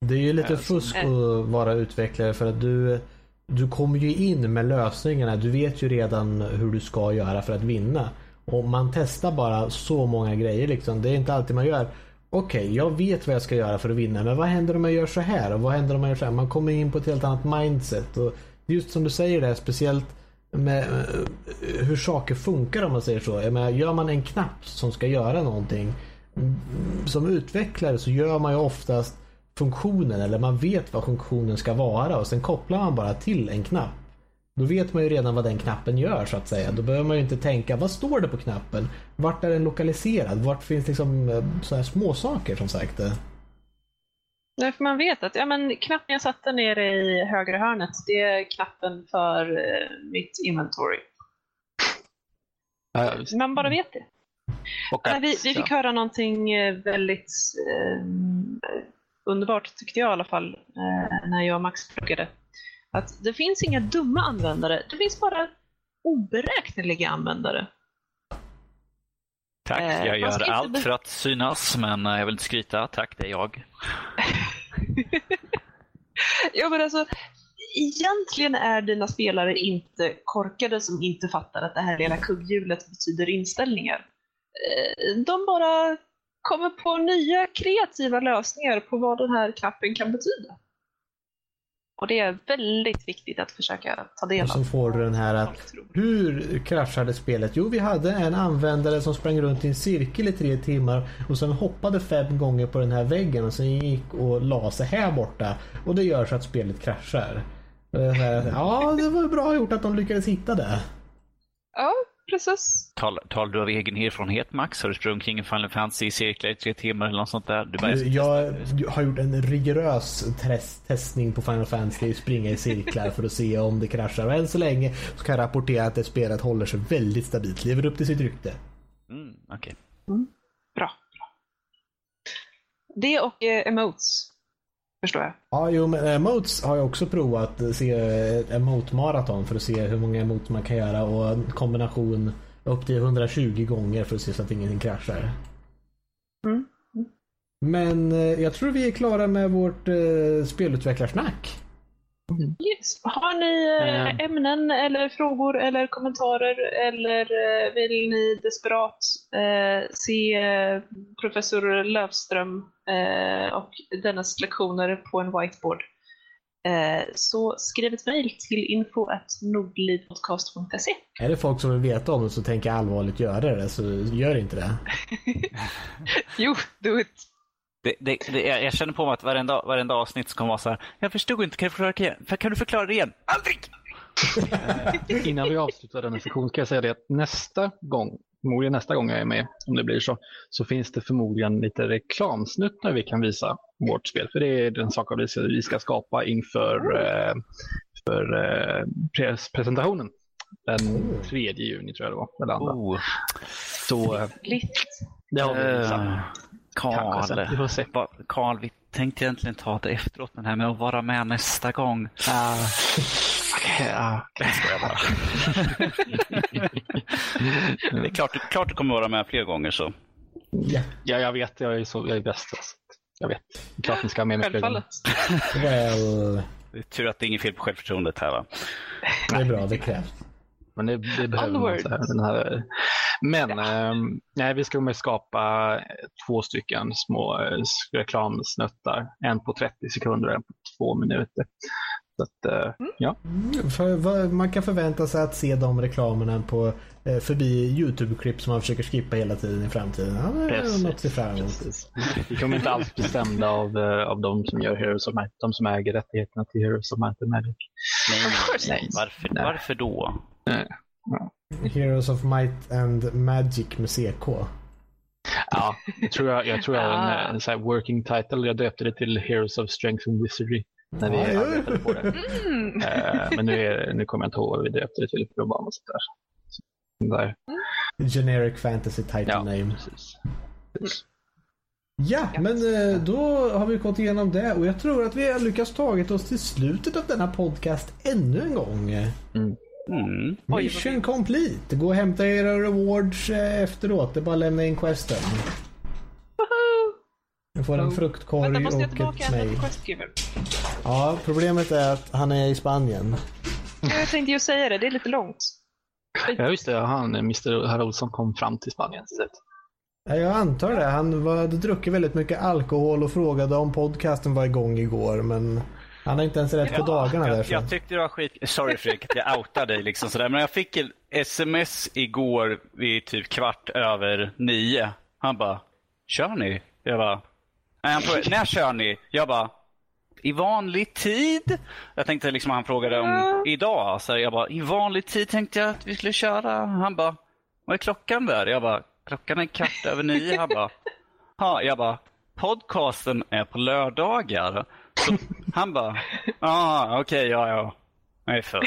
Det är ju lite fusk att vara utvecklare för att du, du kommer ju in med lösningarna. Du vet ju redan hur du ska göra för att vinna. Och man testar bara så många grejer liksom. Det är inte alltid man gör. Okej, okay, jag vet vad jag ska göra för att vinna. Men vad händer om jag gör så här? Och vad händer om jag gör så här? Man kommer in på ett helt annat mindset. Och just som du säger där, speciellt med eh, hur saker funkar om man säger så. Jag menar, gör man en knapp som ska göra någonting. Mm, som utvecklare så gör man ju oftast funktionen eller man vet vad funktionen ska vara och sen kopplar man bara till en knapp. Då vet man ju redan vad den knappen gör så att säga. Då behöver man ju inte tänka, vad står det på knappen? Vart är den lokaliserad? Vart finns liksom eh, så här små saker som sagt? Eh? Nej, för man vet att ja, men knappen jag satte nere i högra hörnet, det är knappen för eh, mitt inventory. Ja, man bara vet det. Att, vi, vi fick höra någonting eh, väldigt eh, underbart, tyckte jag i alla fall, eh, när jag och Max pluggade. Att det finns inga dumma användare, det finns bara oberäkneliga användare. Tack, eh, jag gör allt för att synas, men eh, jag vill inte skryta. Tack, det är jag. *laughs* ja, men alltså, egentligen är dina spelare inte korkade som inte fattar att det här lilla kugghjulet betyder inställningar. Eh, de bara kommer på nya kreativa lösningar på vad den här knappen kan betyda. Och det är väldigt viktigt att försöka ta del av. Och så får du den här att hur kraschade spelet? Jo, vi hade en användare som sprang runt i en cirkel i tre timmar och sen hoppade fem gånger på den här väggen och sen gick och la sig här borta. Och det gör så att spelet kraschar. *laughs* Ja, det var bra gjort att de lyckades hitta det. Ja, precis. Tal, talar du av egen erfarenhet Max? Har du sprungit kring Final Fantasy i cirklar i tre timmar eller något sånt där? Du bara, jag har gjort en rigorös test, testning på Final Fantasy, springa i cirklar för att se om det kraschar. Och än så länge så kan jag rapportera att det spelet håller sig väldigt stabilt, lever upp till sitt rykte. Mm, okay. Mm, bra. Det och eh, emotes förstår jag. Ja, jo, men emotes har jag också provat. Se ett emote-maraton för att se hur många emotes man kan göra och en kombination upp till 120 gånger för att se så att ingenting kraschar. Mm. Mm. Men eh, jag tror vi är klara med vårt eh, spelutvecklarsnack. Yes. Har ni äh, ämnen eller frågor eller kommentarer eller äh, vill ni desperat äh, se professor Lövström och dennas lektioner på en whiteboard så skriv ett mejl till info.nordlivpodcast.se Är det folk som vill veta om det så tänker jag allvarligt göra det så gör inte det. *laughs* *laughs* jo, do it. Det, det, det, jag känner på mig att varenda, varenda avsnitt ska vara så här. Jag förstod inte, kan du förklara det igen? Kan du förklara det igen? Aldrig! Innan vi avslutar denna sektion ska jag säga det att nästa gång förmodligen nästa gång jag är med, om det blir så, så finns det förmodligen lite reklamsnuttar vi kan visa vårt spel. För det är den saken vi ska, vi ska skapa inför eh, för, eh, pres presentationen. Den 3 juni tror jag det var. Eller andra. Oh. Så eh, Lite. det har vi visat. Eh. Karl, Karl, vi tänkte egentligen ta det efteråt, men det här med att vara med nästa gång. *laughs* Ah, Jag skojar bara. *laughs* det är klart, klart du kommer vara med fler gånger så. Ja, ja, jag vet, jag är, så, jag är bäst. Alltså. Jag vet. Klart ni ska ha med mig fler gånger. Självfallet. väl. Det är tur att det är inget fel på självförtroendet här va? Det är bra, det krävs. Men det, det behöver man så här. Men ehm, nej, vi ska med skapa två stycken små eh, reklamsnuttar. En på 30 sekunder och en på två minuter. Så att, eh, ja. Mm, För, vad, man kan förvänta sig att se de reklamerna på, eh, förbi YouTube-klipp som man försöker skippa hela tiden i framtiden. Ja, det är Precis, något fram emot. Precis. Vi kommer inte alls bestämda av, eh, av de som gör Heroes of Might, de som äger rättigheterna till Heroes of Might and Magic. Nej, nej. Varför, Nej. varför då? Heroes of Might and Magic med CK. Ja, jag tror jag, jag tror jag har Ah. en, en working title. Jag döpte det till Heroes of Strength and Wizardry när vi ja. arbetade på det. Mm. Eh, men nu, är, nu kommer jag inte ihåg vad vi döpte det till. för Det var bara sånt där. Så, där. Generic fantasy title Ja, name. precis. precis. Ja, men eh, då har vi gått igenom det och jag tror att vi har lyckats tagit oss till slutet av denna podcast ännu en gång. Mm. Vad Mission complete. Gå och hämta era rewards eh, efteråt. Det är bara att lämna in questen. Du får en fruktkorg Vänta, måste jag och tillbaka ett en nej. questgiver? Ja, problemet är att han är i Spanien. Jag tänkte ju säga det, det är lite långt. Ja, just det. Han, Mr. Herr Olsson kom fram till Spanien. jag antar det. Han var, hade druckit väldigt mycket alkohol och frågade om podcasten var igång igår, men han har inte ens rätt på dagarna jag, därför. jag tyckte det var skit... Sorry Fredrik att jag outade dig liksom sådär. Men jag fick ett sms igår vid typ kvart över nio. Han bara, kör ni? Jag bara, nej, han frågade, när kör ni? Jag bara, i vanlig tid? Jag tänkte liksom han frågade om idag. Så jag bara, i vanlig tid tänkte jag att vi skulle köra. Han bara, vad är klockan där? Jag bara, klockan är kvart över nio. Han bara, ja, jag bara, podcasten är på lördagar. Så han bara, ah, okej, ja, ja. Jag är full. *laughs*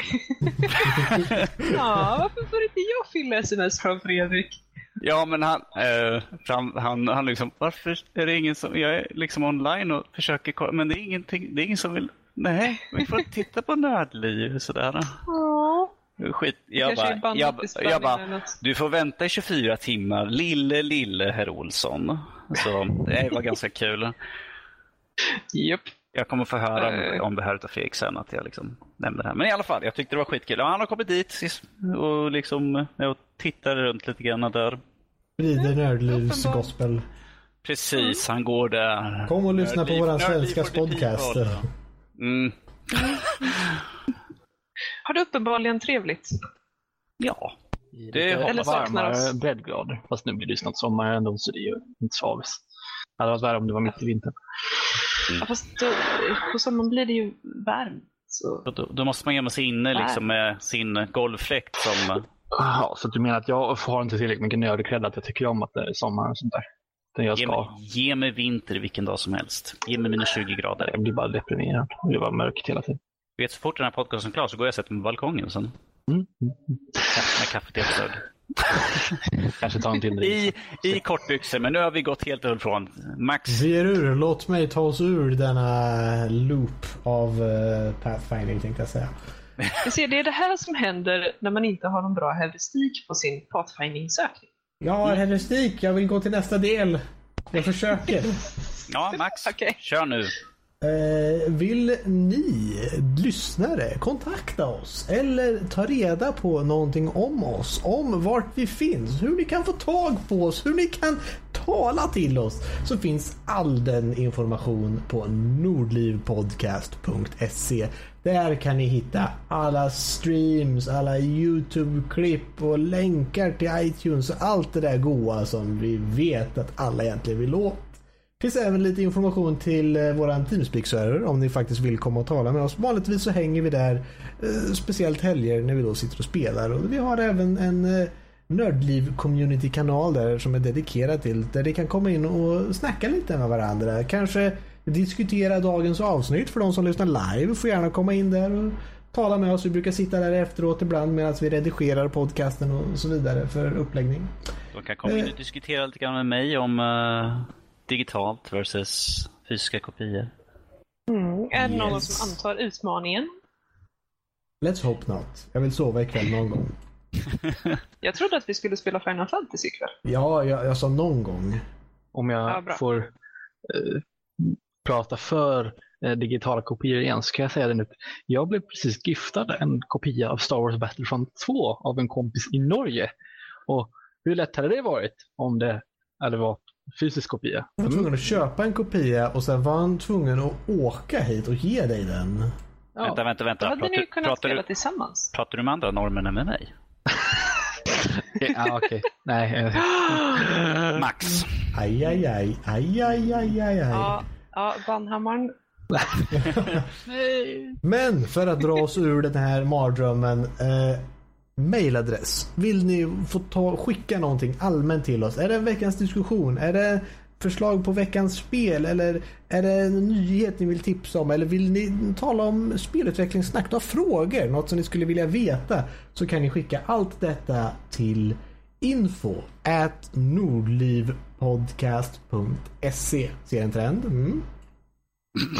Ja, varför får inte jag fylla sms från Fredrik? Ja, men han, eh, fram, han, han liksom, varför är det ingen som, jag är liksom online och försöker kolla, men det är ingenting, det är ingen som vill, nej, vi får titta på nördliv sådär. Ja. Skit, jag bara, jag, jag bara, du får vänta i 24 timmar, lille, lille herr Olsson. Så det var ganska kul. Japp. Jag kommer få höra Eh. om, det här utav Fredrik sen, att jag liksom nämnde det här. Men i alla fall, jag tyckte det var skitkul. Han har kommit dit och liksom jag tittade runt lite grann där. Sprider nördlivs Uppenbar. gospel. Precis, han går där. Kom och lyssna på Nördliv- våran Nördliv svenska podcast. Mm, Har du uppenbarligen trevligt? ja, Det lite hoppas Eller saknar varmare oss. Fast nu blir det snart sommar ändå så det är ju inte så avis. Det hade varit värre om det var mitt i vintern. Ja, fast då, på sommaren blir det ju varmt. Så. då, då måste man gömma sig inne liksom med sin golvfläkt som... Ja, så du menar att jag har inte tillräckligt mycket nördkrädd att jag tycker om att det är sommar och sånt där? Ge ska. mig, ge mig vinter vilken dag som helst. Ge mig minus 20 grader. Jag blir bara deprimerad. Det blir bara mörkt hela tiden. Vet, så fort den här podcasten är klar så går jag och sätter mig på balkongen sen. Mm. Mm. Med kaffet i. *laughs* Kanske ta en till. I, I kortbyxor, men nu har vi gått helt ifrån. Max, Vi är ur. Låt mig ta oss ur denna loop av eh, Pathfinding tänkte jag säga. *laughs* Ser, det är det här som händer när man inte har någon bra heuristik på sin pathfinding-sökning. Jag har heristik. Jag vill gå till nästa del. Jag försöker. ja Max, *laughs* Okej. kör nu. Eh, vill ni lyssnare kontakta oss eller ta reda på någonting om oss, om vart vi finns, hur ni kan få tag på oss, hur ni kan tala till oss, så finns all den information på nordlivpodcast.se. Där kan ni hitta alla streams, alla YouTube-klipp och länkar till iTunes och allt det där goa som vi vet att alla egentligen vill åt. Finns även lite information till eh, våran Teamspeak-server om ni faktiskt vill komma och tala med oss. Vanligtvis så hänger vi där, eh, speciellt helger när vi då sitter och spelar. Och vi har även en, eh, Nördliv community kanal där som är dedikerad till där ni kan komma in och snacka lite med varandra. Kanske diskutera dagens avsnitt för de som lyssnar live får gärna komma in där och tala med oss. Vi brukar sitta där efteråt ibland medan vi redigerar podcasten och så vidare för uppläggning. De kan komma in och diskutera lite grann med mig om digitalt versus fysiska kopior. Mm. Är det någon Yes. som antar utmaningen? Let's hope not. Jag vill sova ikväll någon gång. *laughs* Jag trodde att vi skulle spela Final Fantasy ikväll. Ja, jag, jag sa någon gång. Om jag Ja, får eh, prata för eh, digitala kopior igen så kan jag säga det nu. Jag blev precis giftad en kopia av Star Wars Battlefront 2 av en kompis i Norge. Och hur lätt hade det varit om det hade varit fysisk kopia? Han var tvungen att köpa en kopia och sen var han tvungen att åka hit och ge dig den. Ja. Vänta, vänta, Då vänta. hade Pratar, ni kunnat pratar, spela du, tillsammans. pratar du med andra norrmän än med mig? *laughs* Ja, okej. Nej. *gasps* Max. Aj, aj, aj, aj, aj, aj, aj, aj. Ja, ja Bannhammaren. *laughs* Men för att dra oss ur den här mardrömmen. Eh, mailadress. Vill ni få ta, skicka någonting allmänt till oss? Är det veckans diskussion? Är det förslag på veckans spel? Eller är det en nyhet ni vill tipsa om? Eller vill ni tala om spelutvecklingssnack? Några frågor? Något som ni skulle vilja veta? Så kan ni skicka allt detta till info at nordlivpodcast.se. Ser en trend? Mm.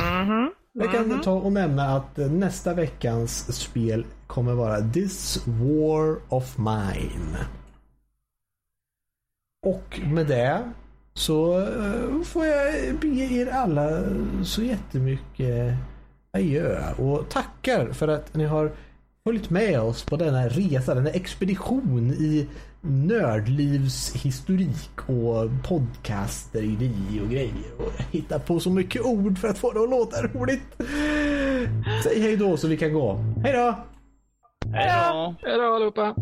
Mhm. Jag kan ta och nämna att nästa veckans spel kommer vara This War of Mine. Och med det så eh, får jag be er alla så jättemycket adjö och tackar för att ni har följt med oss på denna resa, denna expedition i nördlivshistorik och podcasteri och grejer. Och jag hittar på så mycket ord för att få det att låta roligt. Säg hej då så vi kan gå. Hej då! Hej då! Hej då allihopa!